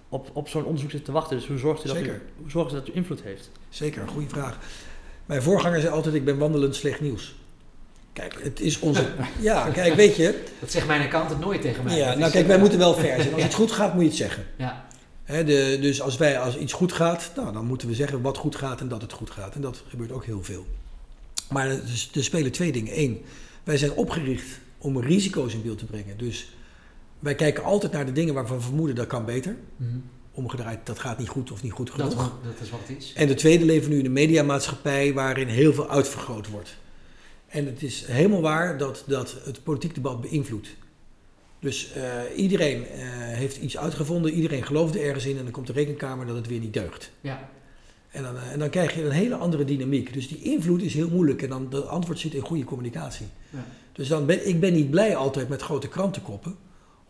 op, op zo'n onderzoek zitten te wachten. Dus hoe zorgt u dat, u, hoe zorgt u dat u invloed heeft? Zeker, een goede vraag. Mijn voorganger zei altijd, ik ben wandelend slecht nieuws. Kijk, het is onze. Ja, kijk, weet je. Dat zegt mijn het nooit tegen mij. Ja, nou kijk, wij moeten wel ver zijn. Als (laughs) iets goed gaat, moet je het zeggen. Ja. de, dus als wij als iets goed gaat, nou, dan moeten we zeggen wat goed gaat en dat het goed gaat. En dat gebeurt ook heel veel. Maar er, er spelen twee dingen. Eén, wij zijn opgericht om risico's in beeld te brengen. Dus wij kijken altijd naar de dingen waarvan we vermoeden dat kan beter. Mm Omgedraaid, dat gaat niet goed of niet goed genoeg. Dat, dat is wat het is. En de tweede leven nu in een mediamaatschappij waarin heel veel uitvergroot wordt. En het is helemaal waar dat, dat het politiek debat beïnvloedt. Dus uh, iedereen uh, heeft iets uitgevonden, iedereen geloofde ergens in en dan komt de rekenkamer dat het weer niet deugt. Ja. En dan, en dan krijg je een hele andere dynamiek. Dus die invloed is heel moeilijk en dan de antwoord zit in goede communicatie. Ja. Dus dan ben, ik ben niet blij altijd met grote krantenkoppen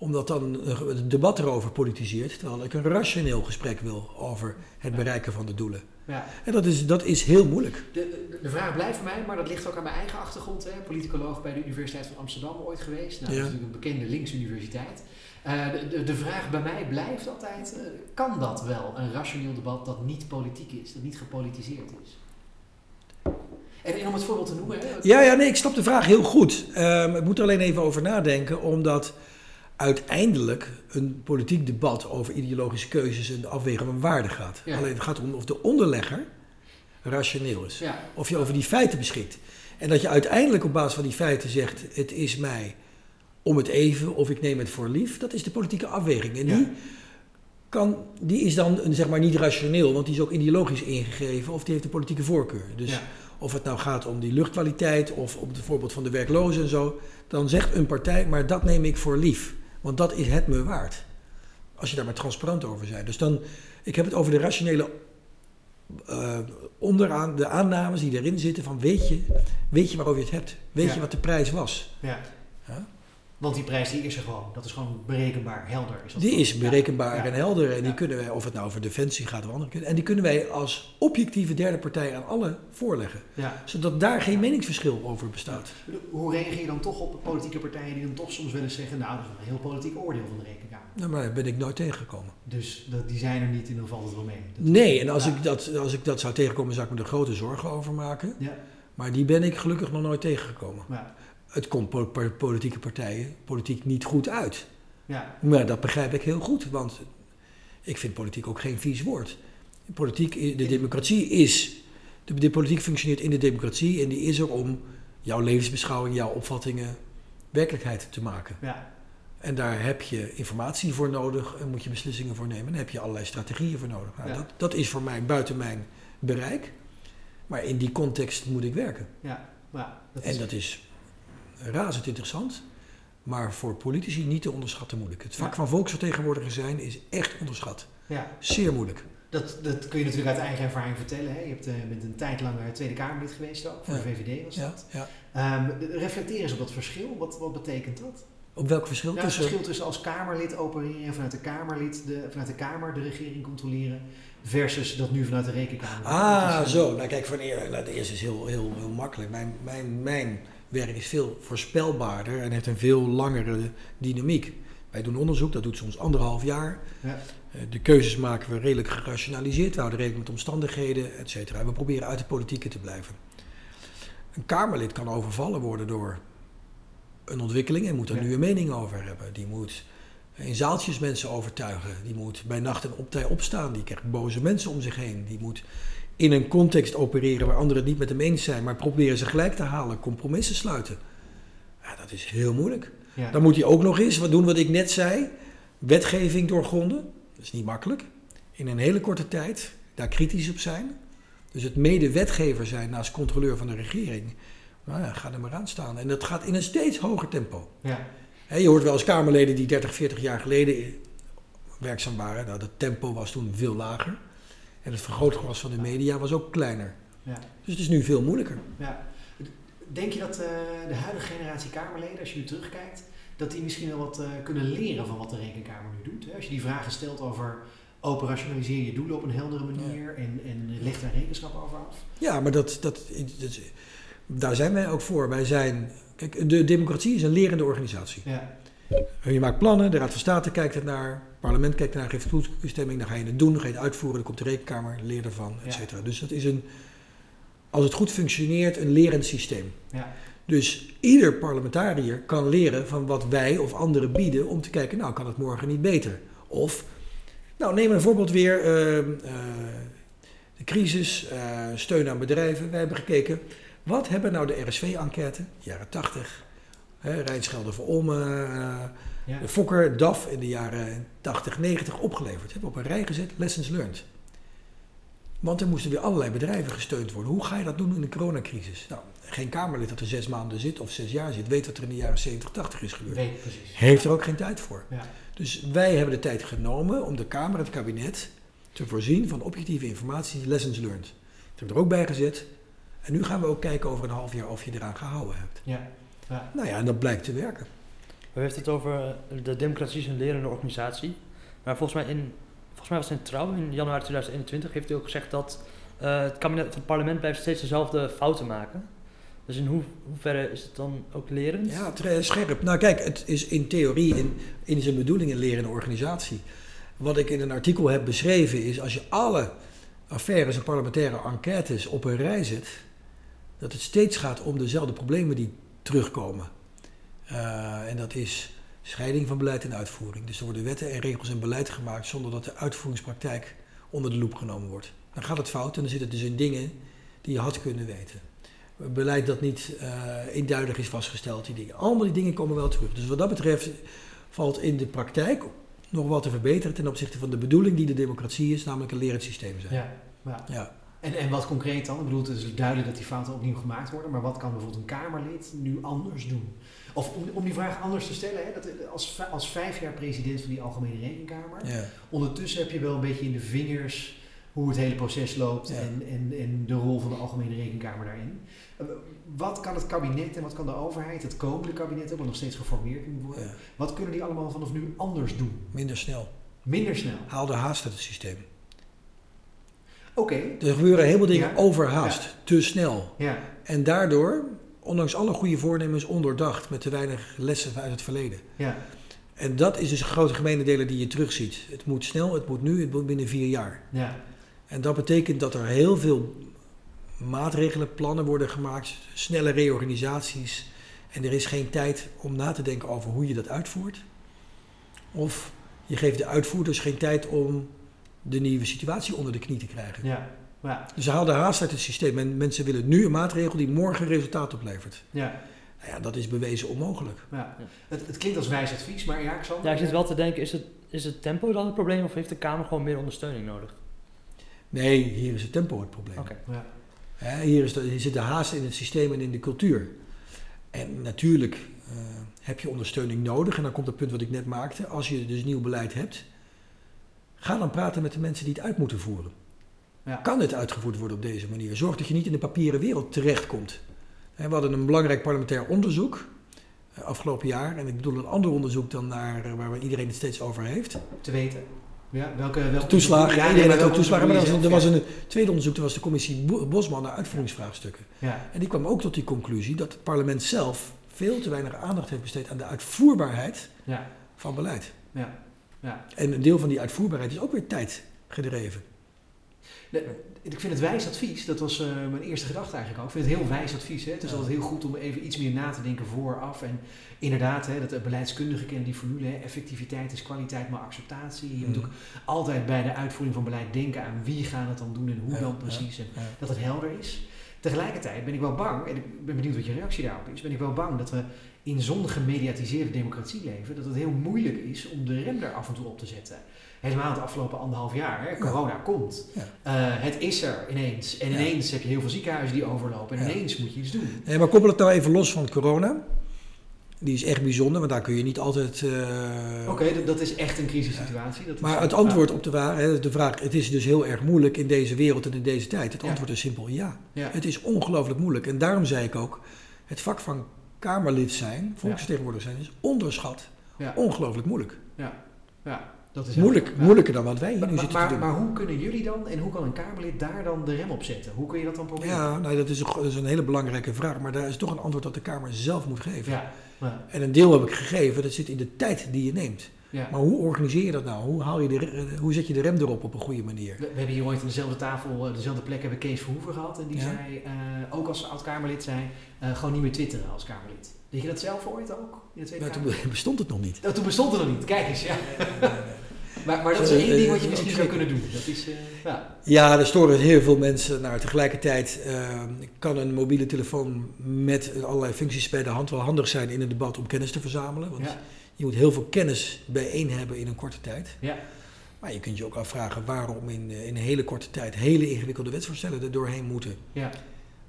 omdat dan het debat erover politiseert, terwijl ik een rationeel gesprek wil over het bereiken van de doelen. Ja. En dat is, dat is heel moeilijk. De, de, vraag blijft voor mij, maar dat ligt ook aan mijn eigen achtergrond. Hè. Politicoloog bij de Universiteit van Amsterdam ooit geweest. Nou, Dat is natuurlijk een bekende linksuniversiteit. Uh, de, de, vraag bij mij blijft altijd, uh, kan dat wel, een rationeel debat dat niet politiek is, dat niet gepolitiseerd is? En, en om het voorbeeld te noemen... Hè, ja, ja, nee, ik snap de vraag heel goed. Um, ik moet er alleen even over nadenken, omdat uiteindelijk een politiek debat over ideologische keuzes en de afwegen van waarde gaat. Alleen het gaat om of de onderlegger rationeel is. Of je over die feiten beschikt. En dat je uiteindelijk op basis van die feiten zegt: het is mij om het even of ik neem het voor lief. Dat is de politieke afweging. En die, kan, die is dan zeg maar niet rationeel, want die is ook ideologisch ingegeven of die heeft een politieke voorkeur. Dus of het nou gaat om die luchtkwaliteit of om het voorbeeld van de werklozen en zo, dan zegt een partij: maar dat neem ik voor lief. Want dat is het me waard. Als je daar maar transparant over bent. Dus dan, ik heb het over de rationele uh, onderaan, de aannames die erin zitten van weet je, weet je waarover je het hebt? Weet je wat de prijs was? Ja. Want die prijs die is er gewoon. Dat is gewoon berekenbaar, helder. Is dat die is berekenbaar en helder. En die kunnen wij, of het nou over defensie gaat of andere En die kunnen wij als objectieve derde partij aan alle voorleggen. Zodat daar geen meningsverschil over bestaat. Hoe reageer je dan toch op politieke partijen die dan toch soms willen zeggen... nou, dat is een heel politiek oordeel van de rekenkamer. Nou, maar daar ben ik nooit tegengekomen. Dus dat, die zijn er niet in, dan valt het wel mee. nee, en als, ik dat, als ik dat zou tegenkomen, zou ik me er grote zorgen over maken. Ja. Maar die ben ik gelukkig nog nooit tegengekomen. Ja het komt politieke partijen politiek niet goed uit. Ja. Maar dat begrijp ik heel goed, want ik vind politiek ook geen vies woord. Politiek, de democratie is, de, de, politiek functioneert in de democratie en die is er om jouw levensbeschouwing, jouw opvattingen werkelijkheid te maken. Ja. En daar heb je informatie voor nodig en moet je beslissingen voor nemen. En daar heb je allerlei strategieën voor nodig. Nou, dat, dat is voor mij buiten mijn bereik. Maar in die context moet ik werken. Ja, ja dat en dat is razend interessant, maar voor politici niet te onderschatten moeilijk. Het vak van volksvertegenwoordiger zijn is echt onderschat. Ja. Zeer moeilijk. Dat, dat kun je natuurlijk uit eigen ervaring vertellen. Hè? Je hebt, uh, bent een tijd lang Tweede Kamerlid geweest ook, voor de VVD was dat. Ja. Um, reflecteer eens op dat verschil. Wat, wat betekent dat? Op welk verschil? Het verschil tussen als Kamerlid opereren en vanuit de, Kamerlid de, vanuit de Kamer de regering controleren. Versus dat nu vanuit de rekenkamer. Ah, zo. Nou kijk, van eer, nou, de eerste is heel, heel, heel makkelijk. Mijn, mijn, mijn werk is veel voorspelbaarder en heeft een veel langere dynamiek. Wij doen onderzoek, dat doet soms anderhalf jaar. Ja. Eh, de keuzes maken we redelijk gerationaliseerd. We houden rekening met omstandigheden, et cetera. We proberen uit de politieke te blijven. Een Kamerlid kan overvallen worden door een ontwikkeling en moet er nu een mening over hebben. Die moet in zaaltjes mensen overtuigen. Die moet bij nacht en optij opstaan. Die krijgt boze mensen om zich heen. Die moet in een context opereren waar anderen het niet met hem eens zijn, maar proberen ze gelijk te halen, compromissen sluiten. Ja, dat is heel moeilijk. Dan moet hij ook nog eens wat doen wat ik net zei: wetgeving doorgronden. Dat is niet makkelijk. In een hele korte tijd daar kritisch op zijn. Dus het mede-wetgever zijn naast controleur van de regering. Nou ja, ga er maar aan staan. En dat gaat in een steeds hoger tempo. Ja. je hoort wel eens Kamerleden die 30, 40 jaar geleden werkzaam waren. Nou, dat tempo was toen veel lager. En het vergrootglas van de media was ook kleiner. Ja. Dus het is nu veel moeilijker. Ja. Denk je dat uh, de huidige generatie Kamerleden, als je nu terugkijkt, dat die misschien wel wat uh, kunnen leren van wat de Rekenkamer nu doet? Hè? Als je die vragen stelt over operationaliseer je doelen op een heldere manier en, en leg daar rekenschap over af? Ja, maar dat, dat, dat, daar zijn wij ook voor. Wij zijn, kijk, de democratie is een lerende organisatie. Ja. Je maakt plannen, de Raad van State kijkt er naar, het parlement kijkt ernaar, geeft toestemming, dan ga je het doen, dan ga je het uitvoeren, dan komt de rekenkamer, leer ervan, et cetera. Dus dat is een, als het goed functioneert, een lerend systeem. Ja. Dus ieder parlementariër kan leren van wat wij of anderen bieden om te kijken, nou kan het morgen niet beter. Of, nou neem een voorbeeld weer, uh, uh, de crisis, uh, steun aan bedrijven. Wij hebben gekeken, wat hebben nou de RSV-enquête, jaren 80, Rijnschelde voor Olme, uh, de Fokker, DAF in de jaren 80, 90 opgeleverd. Hebben op een rij gezet, lessons learned. Want er moesten weer allerlei bedrijven gesteund worden. Hoe ga je dat doen in de coronacrisis? Nou, geen Kamerlid dat er zes maanden zit of zes jaar zit, weet wat er in de jaren 70, 80 is gebeurd. Nee, precies. Heeft er ook geen tijd voor. Ja. Dus wij hebben de tijd genomen om de Kamer, het kabinet, te voorzien van objectieve informatie, lessons learned. Ik heb er ook bij gezet. En nu gaan we ook kijken over een half jaar of je eraan gehouden hebt. Ja. Ja. Nou ja, en dat blijkt te werken. We heeft het over de democratie is een lerende organisatie. Maar volgens mij, in, volgens mij was het in Trouw in januari 2021 heeft hij ook gezegd dat uh, het, kabinet, het parlement blijft steeds dezelfde fouten maken. Dus in hoe, hoeverre is het dan ook lerend? Ja, scherp. Nou kijk, het is in theorie, in, in zijn bedoeling een lerende organisatie. Wat ik in een artikel heb beschreven is, als je alle affaires en parlementaire enquêtes op een rij zet, dat het steeds gaat om dezelfde problemen die terugkomen. Uh, en dat is scheiding van beleid en uitvoering. Dus er worden wetten en regels en beleid gemaakt zonder dat de uitvoeringspraktijk onder de loep genomen wordt. Dan gaat het fout en dan zit het dus in dingen die je had kunnen weten. Beleid dat niet uh, eenduidig is vastgesteld, die dingen. Allemaal die dingen komen wel terug. Dus wat dat betreft valt in de praktijk nog wat te verbeteren ten opzichte van de bedoeling die de democratie is, namelijk een lerend systeem zijn. Ja, ja. ja. En, en wat concreet dan? Ik bedoel, het is duidelijk dat die fouten opnieuw gemaakt worden, maar wat kan bijvoorbeeld een Kamerlid nu anders doen? Of om, om die vraag anders te stellen, hè, dat, als, als vijf jaar president van die Algemene Rekenkamer, ja. ondertussen heb je wel een beetje in de vingers hoe het hele proces loopt en, en, en de rol van de Algemene Rekenkamer daarin. Eh, wat kan het kabinet en wat kan de overheid, het komende kabinet, wat nog steeds geformeerd moet worden, wat kunnen die allemaal vanaf nu anders doen? Minder snel. Minder snel. Haal de haast uit het systeem. Oké. Er gebeuren heel veel dingen overhaast, te snel. Ja. En daardoor, ondanks alle goede voornemens, ondoordacht, met te weinig lessen uit het verleden. Ja. En dat is dus een grote gemene delen die je terugziet. Het moet snel, het moet nu, het moet binnen vier jaar. Ja. En dat betekent dat er heel veel maatregelen, plannen worden gemaakt, snelle reorganisaties. En er is geen tijd om na te denken over hoe je dat uitvoert. Of je geeft de uitvoerders geen tijd om de nieuwe situatie onder de knie te krijgen. Ja. Ja. Dus haal de haast uit het systeem. En mensen willen nu een maatregel die morgen resultaat oplevert. Ja. Nou ja, dat is bewezen onmogelijk. Ja. Het, het, klinkt als wijs advies, maar ja, ik zal... Ja, ik zit wel te denken, is het, is het tempo dan het probleem of heeft de Kamer gewoon meer ondersteuning nodig? Nee, hier is het tempo het probleem. Okay. Ja. hier, is de, hier zit de haast in het systeem en in de cultuur. En natuurlijk uh, heb je ondersteuning nodig. En dan komt het punt wat ik net maakte. Als je dus nieuw beleid hebt, ga dan praten met de mensen die het uit moeten voeren. Ja. Kan het uitgevoerd worden op deze manier? Zorg dat je niet in de papieren wereld terechtkomt. We hadden een belangrijk parlementair onderzoek uh, afgelopen jaar. En ik bedoel een ander onderzoek dan naar, uh, waar iedereen het steeds over heeft. Te weten. Ja, welke, welke toeslagen. Ja, iedereen ook toeslagen. Maar er was, er was een tweede onderzoek, dat was de commissie Bosman naar uitvoeringsvraagstukken. Ja. En die kwam ook tot die conclusie dat het parlement zelf veel te weinig aandacht heeft besteed aan de uitvoerbaarheid ja. van beleid. Ja. Ja. En een deel van die uitvoerbaarheid is ook weer tijd gedreven. ik vind het wijs advies, dat was uh, mijn eerste gedachte eigenlijk ook. Ik vind het heel wijs advies. Hè? Het is ja. altijd heel goed om even iets meer na te denken vooraf. En inderdaad, hè, dat beleidskundigen kennen die formule. Hè? Effectiviteit is kwaliteit, maar acceptatie. Je moet ook altijd bij de uitvoering van beleid denken aan wie gaat het dan doen en hoe ja, dan precies. En dat het helder is. Tegelijkertijd ben ik wel bang, en ik ben benieuwd wat je reactie daarop is, ben ik wel bang dat we in zo'n gemediatiseerde democratie leven, dat het heel moeilijk is om de rem daar af en toe op te zetten. Helemaal het afgelopen anderhalf jaar, hè, corona ja. komt. Ja. Uh, het is er ineens. En ineens heb je heel veel ziekenhuizen die overlopen. En ineens moet je iets doen. Nee, maar koppel het nou even los van corona. Die is echt bijzonder, want daar kun je niet altijd. Uh, Oké, okay, dat is echt een crisissituatie. Dat maar het antwoord op de vraag, de vraag: het is dus heel erg moeilijk in deze wereld en in deze tijd. Het antwoord is simpel ja. Het is ongelooflijk moeilijk. En daarom zei ik ook: het vak van Kamerlid zijn, volksvertegenwoordiger zijn, is onderschat. Ongelooflijk moeilijk. Ja, ja. Dat is Moeilijk, moeilijker dan wat wij hier maar, nu zitten maar, te doen. Maar hoe kunnen jullie dan en hoe kan een Kamerlid daar dan de rem op zetten? Hoe kun je dat dan proberen? Ja, nou, dat, is een, dat is een hele belangrijke vraag, maar daar is toch een antwoord dat de Kamer zelf moet geven. Ja. ja. En een deel heb ik gegeven, dat zit in de tijd die je neemt. Ja. Maar hoe organiseer je dat nou? Hoe, haal je de, hoe zet je de rem erop op een goede manier? We, we hebben hier ooit aan dezelfde tafel, dezelfde plek hebben Kees Verhoeven gehad. En die Ja. zei, uh, ook als oud-Kamerlid zei, uh, gewoon niet meer twitteren als Kamerlid. Deed je dat zelf ooit ook? Nou, toen (laughs) bestond het nog niet. Oh, toen bestond het nog niet. Kijk eens, ja. (laughs) maar, maar dat is één ding wat je misschien zou kunnen doen. Dat is, uh, ja. Ja, er storen heel veel mensen naar. Tegelijkertijd uh, kan een mobiele telefoon met allerlei functies bij de hand wel handig zijn in een debat om kennis te verzamelen. Want Ja. Je moet heel veel kennis bijeen hebben in een korte tijd. Ja. Maar je kunt je ook afvragen waarom in, eh, in een hele korte tijd hele ingewikkelde wetsvoorstellen er doorheen moeten. Ja.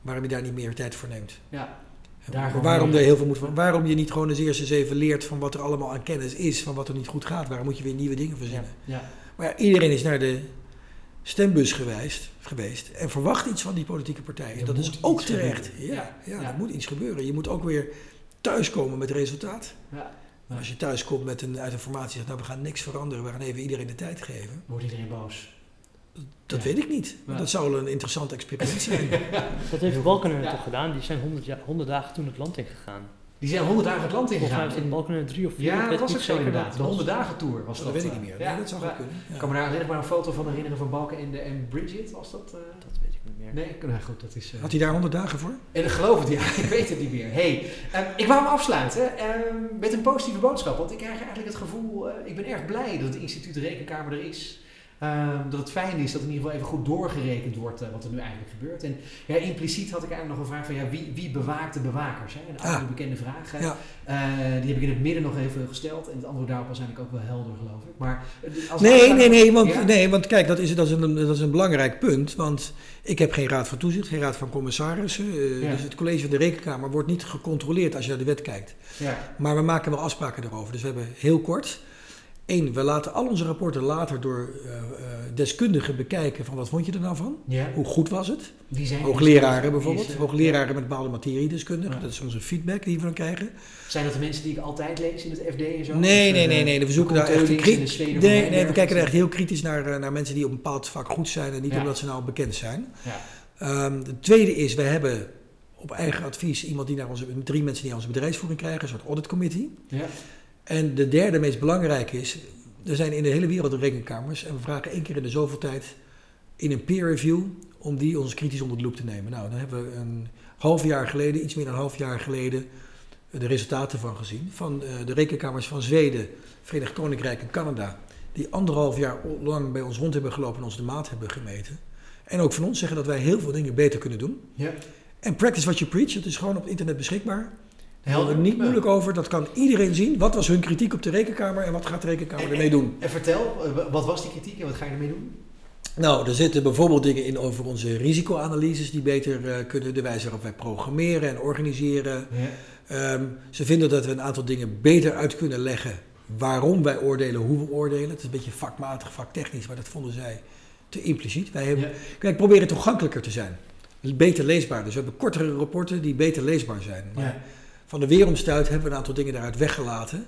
Waarom je daar niet meer tijd voor neemt. Ja. En Daar gewoon waarom, er heel veel moet, waarom je niet gewoon eens eerst eens even leert van wat er allemaal aan kennis is, van wat er niet goed gaat. Waarom moet je weer nieuwe dingen verzinnen? Ja. Maar ja, iedereen is naar de stembus geweest, geweest en verwacht iets van die politieke partijen. dat is ook terecht. Ja, ja, ja, er moet iets gebeuren. Je moet ook weer thuiskomen met resultaat. Ja. Als je thuis komt met een, uit een formatie zegt, nou we gaan niks veranderen, we gaan even iedereen de tijd geven. Wordt iedereen boos? Dat weet ik niet. Dat zou een interessant experiment zijn. (laughs) dat heeft Balkenende toch gedaan? Die zijn honderd dagen toen het land ingegaan. Die zijn 100 dagen het land ingegaan. Volgens mij was het drie of vier. Ja, dat was ook zo inderdaad. De 100 dagen tour was dat. Dat weet ik niet meer. Ja, dat zou wel kunnen. Ik kan me daar alleen maar een foto van herinneren van Balken en, de, en Bridget. Was dat? Uh... Dat weet ik niet meer. Nee, nou goed, dat is... Uh... Had hij daar 100 dagen voor? En ik geloof het, ja. (laughs) ik weet het niet meer. hey, uh, ik wou hem afsluiten met een positieve boodschap. Want ik krijg eigenlijk het gevoel, ik ben erg blij dat het instituut Rekenkamer er is. Ehm, dat het fijn is dat in ieder geval even goed doorgerekend wordt uh, wat er nu eigenlijk gebeurt. En ja, impliciet had ik eigenlijk nog een vraag van ja, wie, wie bewaakt de bewakers? Hè? Een ah. bekende vraag. Ja. Uh, die heb ik in het midden nog even gesteld. En het antwoord daarop was eigenlijk ook wel helder, geloof ik. Maar, eh, als nee, nee, nee, want, nee, want kijk, dat is, dat, is een, dat is een belangrijk punt. Want ik heb geen raad van toezicht, geen raad van commissarissen. Uh, Dus het college van de rekenkamer wordt niet gecontroleerd als je naar de wet kijkt. Ja. Maar we maken wel afspraken daarover. Dus we hebben heel kort Eén, we laten al onze rapporten later door uh, deskundigen bekijken van wat vond je er nou van? Ja. Hoe goed was het? Zijn Hoogleraren bijvoorbeeld, is, hoogleraren met bepaalde materiedeskundigen, dat is onze feedback die we dan krijgen. Zijn dat de mensen die ik altijd lees in het FD en zo? Nee, nee, nee, nee, we zoeken daar echt kritisch. Nee, nee, we kijken er echt heel kritisch naar, eh, naar mensen die op een bepaald vak goed zijn en niet omdat ze nou bekend zijn. Ja. Um, de tweede is, we hebben op eigen advies iemand die naar onze, drie mensen die naar onze bedrijfsvoering krijgen, een soort audit committee. Ja. En de derde meest belangrijke is, er zijn in de hele wereld rekenkamers en we vragen één keer in de zoveel tijd in een peer review om die ons kritisch onder de loep te nemen. Nou, dan hebben we een half jaar geleden, iets meer dan een half jaar geleden, de resultaten van gezien. Van eh, de rekenkamers van Zweden, Verenigd Koninkrijk en Canada, die anderhalf jaar lang bij ons rond hebben gelopen en ons de maat hebben gemeten. En ook van ons zeggen dat wij heel veel dingen beter kunnen doen. Ja. En practice what you preach, dat is gewoon op internet beschikbaar. Helder. er niet moeilijk over, dat kan iedereen zien. Wat was hun kritiek op de rekenkamer en wat gaat de rekenkamer ermee doen? En, vertel, eh, wat was die kritiek en wat ga je ermee doen? Nou, er zitten bijvoorbeeld dingen in over onze risicoanalyses die beter uh, kunnen, de wijze waarop wij programmeren en organiseren. Ja. Ehm, ze vinden dat we een aantal dingen beter uit kunnen leggen waarom wij oordelen, hoe we oordelen. Het is een beetje vakmatig, vaktechnisch, maar dat vonden zij te impliciet. Wij hebben, ja. proberen toegankelijker te zijn. Beter leesbaar. Dus we hebben kortere rapporten die beter leesbaar zijn. Maar ja van de weeromstuit hebben we een aantal dingen daaruit weggelaten.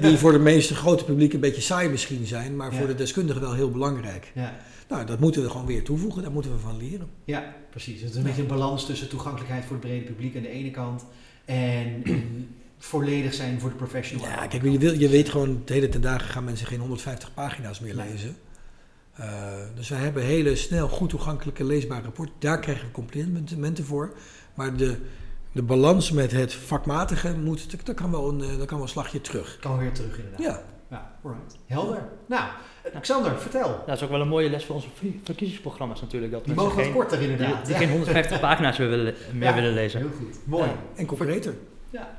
die voor de meeste grote publiek een beetje saai misschien zijn, maar voor de deskundigen wel heel belangrijk. Ja. Nou, dat moeten we gewoon weer toevoegen, daar moeten we van leren. Ja, precies. Het is een beetje een balans tussen toegankelijkheid voor het brede publiek aan de ene kant en (clears throat) volledig zijn voor de professional. Ja, kijk, je, wil, je weet gewoon, de hele ten dagen gaan mensen geen 150 pagina's meer lezen. Uh, dus wij hebben hele snel, goed toegankelijke, leesbare rapporten. Daar krijgen we complimenten voor. Maar de, de balans met het vakmatige moet, dat, kan wel een, eh, dat kan wel een slagje terug. Kan weer terug inderdaad. Ja. Ja, alright. Helder. Nou, Alexander, vertel. Dat is ook wel een mooie les voor onze verkiezingsprogramma's natuurlijk. Dat die mogen wat korter inderdaad. Die, die geen 150 (laughs) pagina's meer willen, meer willen lezen. Heel goed. Mooi. En concreter. Ja.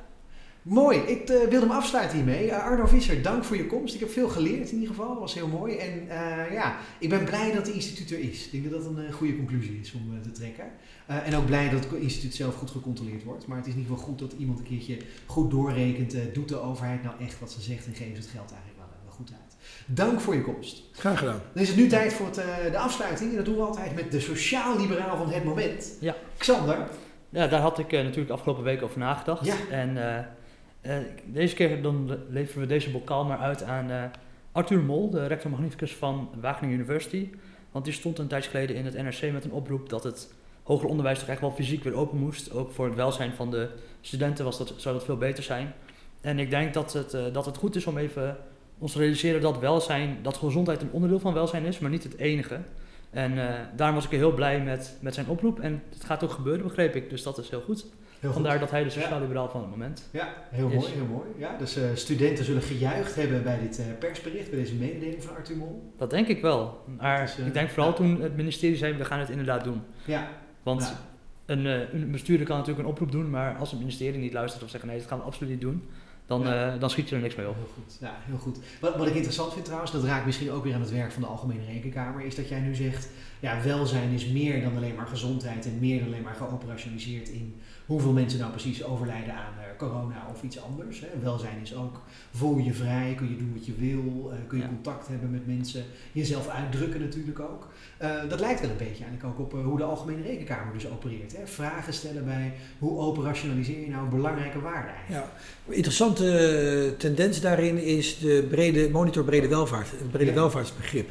Mooi, ik uh, wilde hem afsluiten hiermee. Uh, Arno Visser, dank voor je komst. Ik heb veel geleerd in ieder geval, dat was heel mooi. En uh, ja, ik ben blij dat het instituut er is. Ik denk dat dat een goede conclusie is om te trekken. en ook blij dat het instituut zelf goed gecontroleerd wordt. Maar het is in ieder geval goed dat iemand een keertje goed doorrekent. doet de overheid nou echt wat ze zegt en geeft het geld eigenlijk wel, wel goed uit. Dank voor je komst. Graag gedaan. Dan is het nu tijd voor het, de afsluiting. En dat doen we altijd met de sociaal-liberaal van het moment. Ja. Xander. Ja, daar had ik natuurlijk afgelopen week over nagedacht. Ja. En eh, deze keer dan leveren we deze bokaal maar uit aan uh, Arthur Mol, de rector magnificus van Wageningen University. Want die stond een tijdje geleden in het NRC met een oproep dat het hoger onderwijs toch echt wel fysiek weer open moest. Ook voor het welzijn van de studenten was dat, zou dat veel beter zijn. En ik denk dat het, uh, dat het goed is om even ons te realiseren dat welzijn, dat gezondheid een onderdeel van welzijn is, maar niet het enige. En daarom was ik heel blij met, met zijn oproep. En het gaat ook gebeuren, begreep ik. Dus dat is heel goed. Vandaar dat hij de sociaal-liberaal van het moment Ja, heel mooi, heel mooi. Ja, dus uh, studenten zullen gejuicht hebben bij dit uh, persbericht, bij deze mededeling van Arthur Mol. Dat denk ik wel. Maar dus, uh, ik denk vooral toen het ministerie zei, we gaan het inderdaad doen. Ja. Want ja. Een, een, bestuurder kan natuurlijk een oproep doen, maar als het ministerie niet luistert of zegt nee, dat gaan we absoluut niet doen, dan, ja. dan schiet je er niks mee op. Heel goed. Ja, heel goed. Wat, wat ik interessant vind trouwens, dat raakt misschien ook weer aan het werk van de Algemene Rekenkamer, is dat jij nu zegt, ja, welzijn is meer dan alleen maar gezondheid en meer dan alleen maar geoperationaliseerd in hoeveel mensen nou precies overlijden aan corona of iets anders. Hè. Welzijn is ook, voel je vrij, kun je doen wat je wil, kun je contact hebben met mensen, jezelf uitdrukken natuurlijk ook. dat lijkt wel een beetje eigenlijk ook op hoe de Algemene Rekenkamer dus opereert. Hè. Vragen stellen bij hoe operationaliseer je nou een belangrijke waarde eigenlijk. Ja, interessante tendens daarin is de brede, monitor brede welvaart, het brede welvaartsbegrip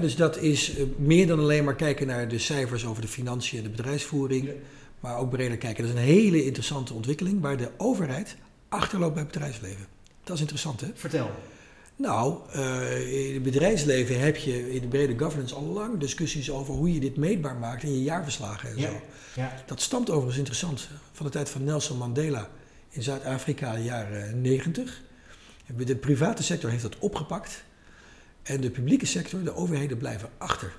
dus dat is eh, meer dan alleen maar kijken naar de cijfers over de financiën en de bedrijfsvoering, maar ook breder kijken. Dat is een hele interessante ontwikkeling waar de overheid achterloopt bij het bedrijfsleven. Dat is interessant, hè? Vertel. Nou, uh, in het bedrijfsleven heb je in de brede governance al lang discussies over hoe je dit meetbaar maakt in je jaarverslagen en zo. Ja. Dat stamt overigens interessant van de tijd van Nelson Mandela in Zuid-Afrika, de jaren 90. De private sector heeft dat opgepakt. En de publieke sector, de overheden blijven achter.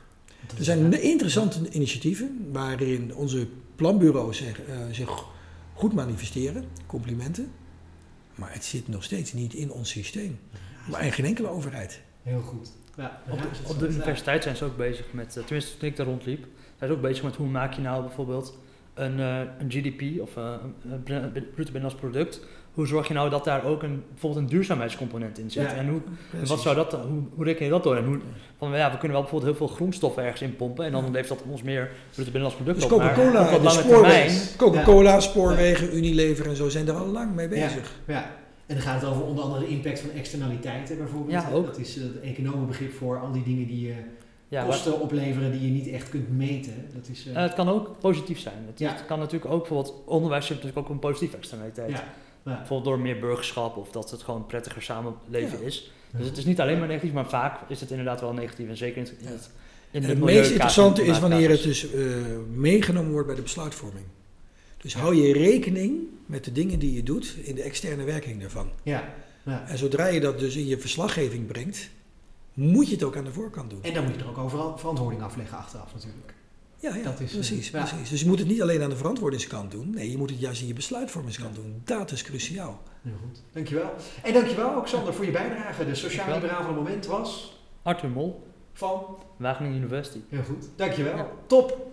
Er zijn interessante initiatieven waarin onze planbureaus zich, uh, zich goed manifesteren, complimenten. Maar het zit nog steeds niet in ons systeem. Maar in geen enkele overheid. Heel goed. Ja, op, de, op de universiteit zijn ze ook bezig met, eh, tenminste toen ik daar rondliep, zijn ze ook bezig met hoe maak je nou bijvoorbeeld een, uh, een GDP of uh, een bruto binnenlands product hoe zorg je nou dat daar ook een, bijvoorbeeld een duurzaamheidscomponent in zit? en hoe, wat zou dat, hoe, hoe reken je dat door? En hoe, van, ja, we kunnen wel bijvoorbeeld heel veel groenstoffen ergens in pompen en dan heeft dat ons meer bruto binnenlands product dus Coca-Cola, spoorwegen, Coca-Cola, spoorwegen, Unilever en zo zijn er al lang mee bezig. Ja. En dan gaat het over onder andere de impact van externaliteiten bijvoorbeeld. Ja, ook. Dat is het economenbegrip voor al die dingen die je ja, kosten opleveren die je niet echt kunt meten. Dat is, uh, het kan ook positief zijn. Het, ja. het, kan natuurlijk ook bijvoorbeeld onderwijs heeft natuurlijk ook een positieve externaliteit. Ja. Bijvoorbeeld door meer burgerschap of dat het gewoon prettiger samenleven is. Dus het is niet alleen maar negatief, maar vaak is het inderdaad wel negatief. En zeker in het, in het, het meest interessante is wanneer het dus uh, meegenomen wordt bij de besluitvorming. Dus hou je rekening met de dingen die je doet in de externe werking daarvan. Ja. ja. En zodra je dat dus in je verslaggeving brengt, moet je het ook aan de voorkant doen. En dan moet je er ook overal verantwoording afleggen achteraf natuurlijk. Ja, ja dat is, precies, eh, precies. Dus je moet het niet alleen aan de verantwoordingskant doen. Nee, je moet het juist in je besluitvormingskant doen. Dat is cruciaal. Heel goed. Dankjewel. En dankjewel ook Sander voor je bijdrage. De sociaal liberaal van het moment was... Arthur Mol. Van? Wageningen University. Heel goed. Dankjewel. Top.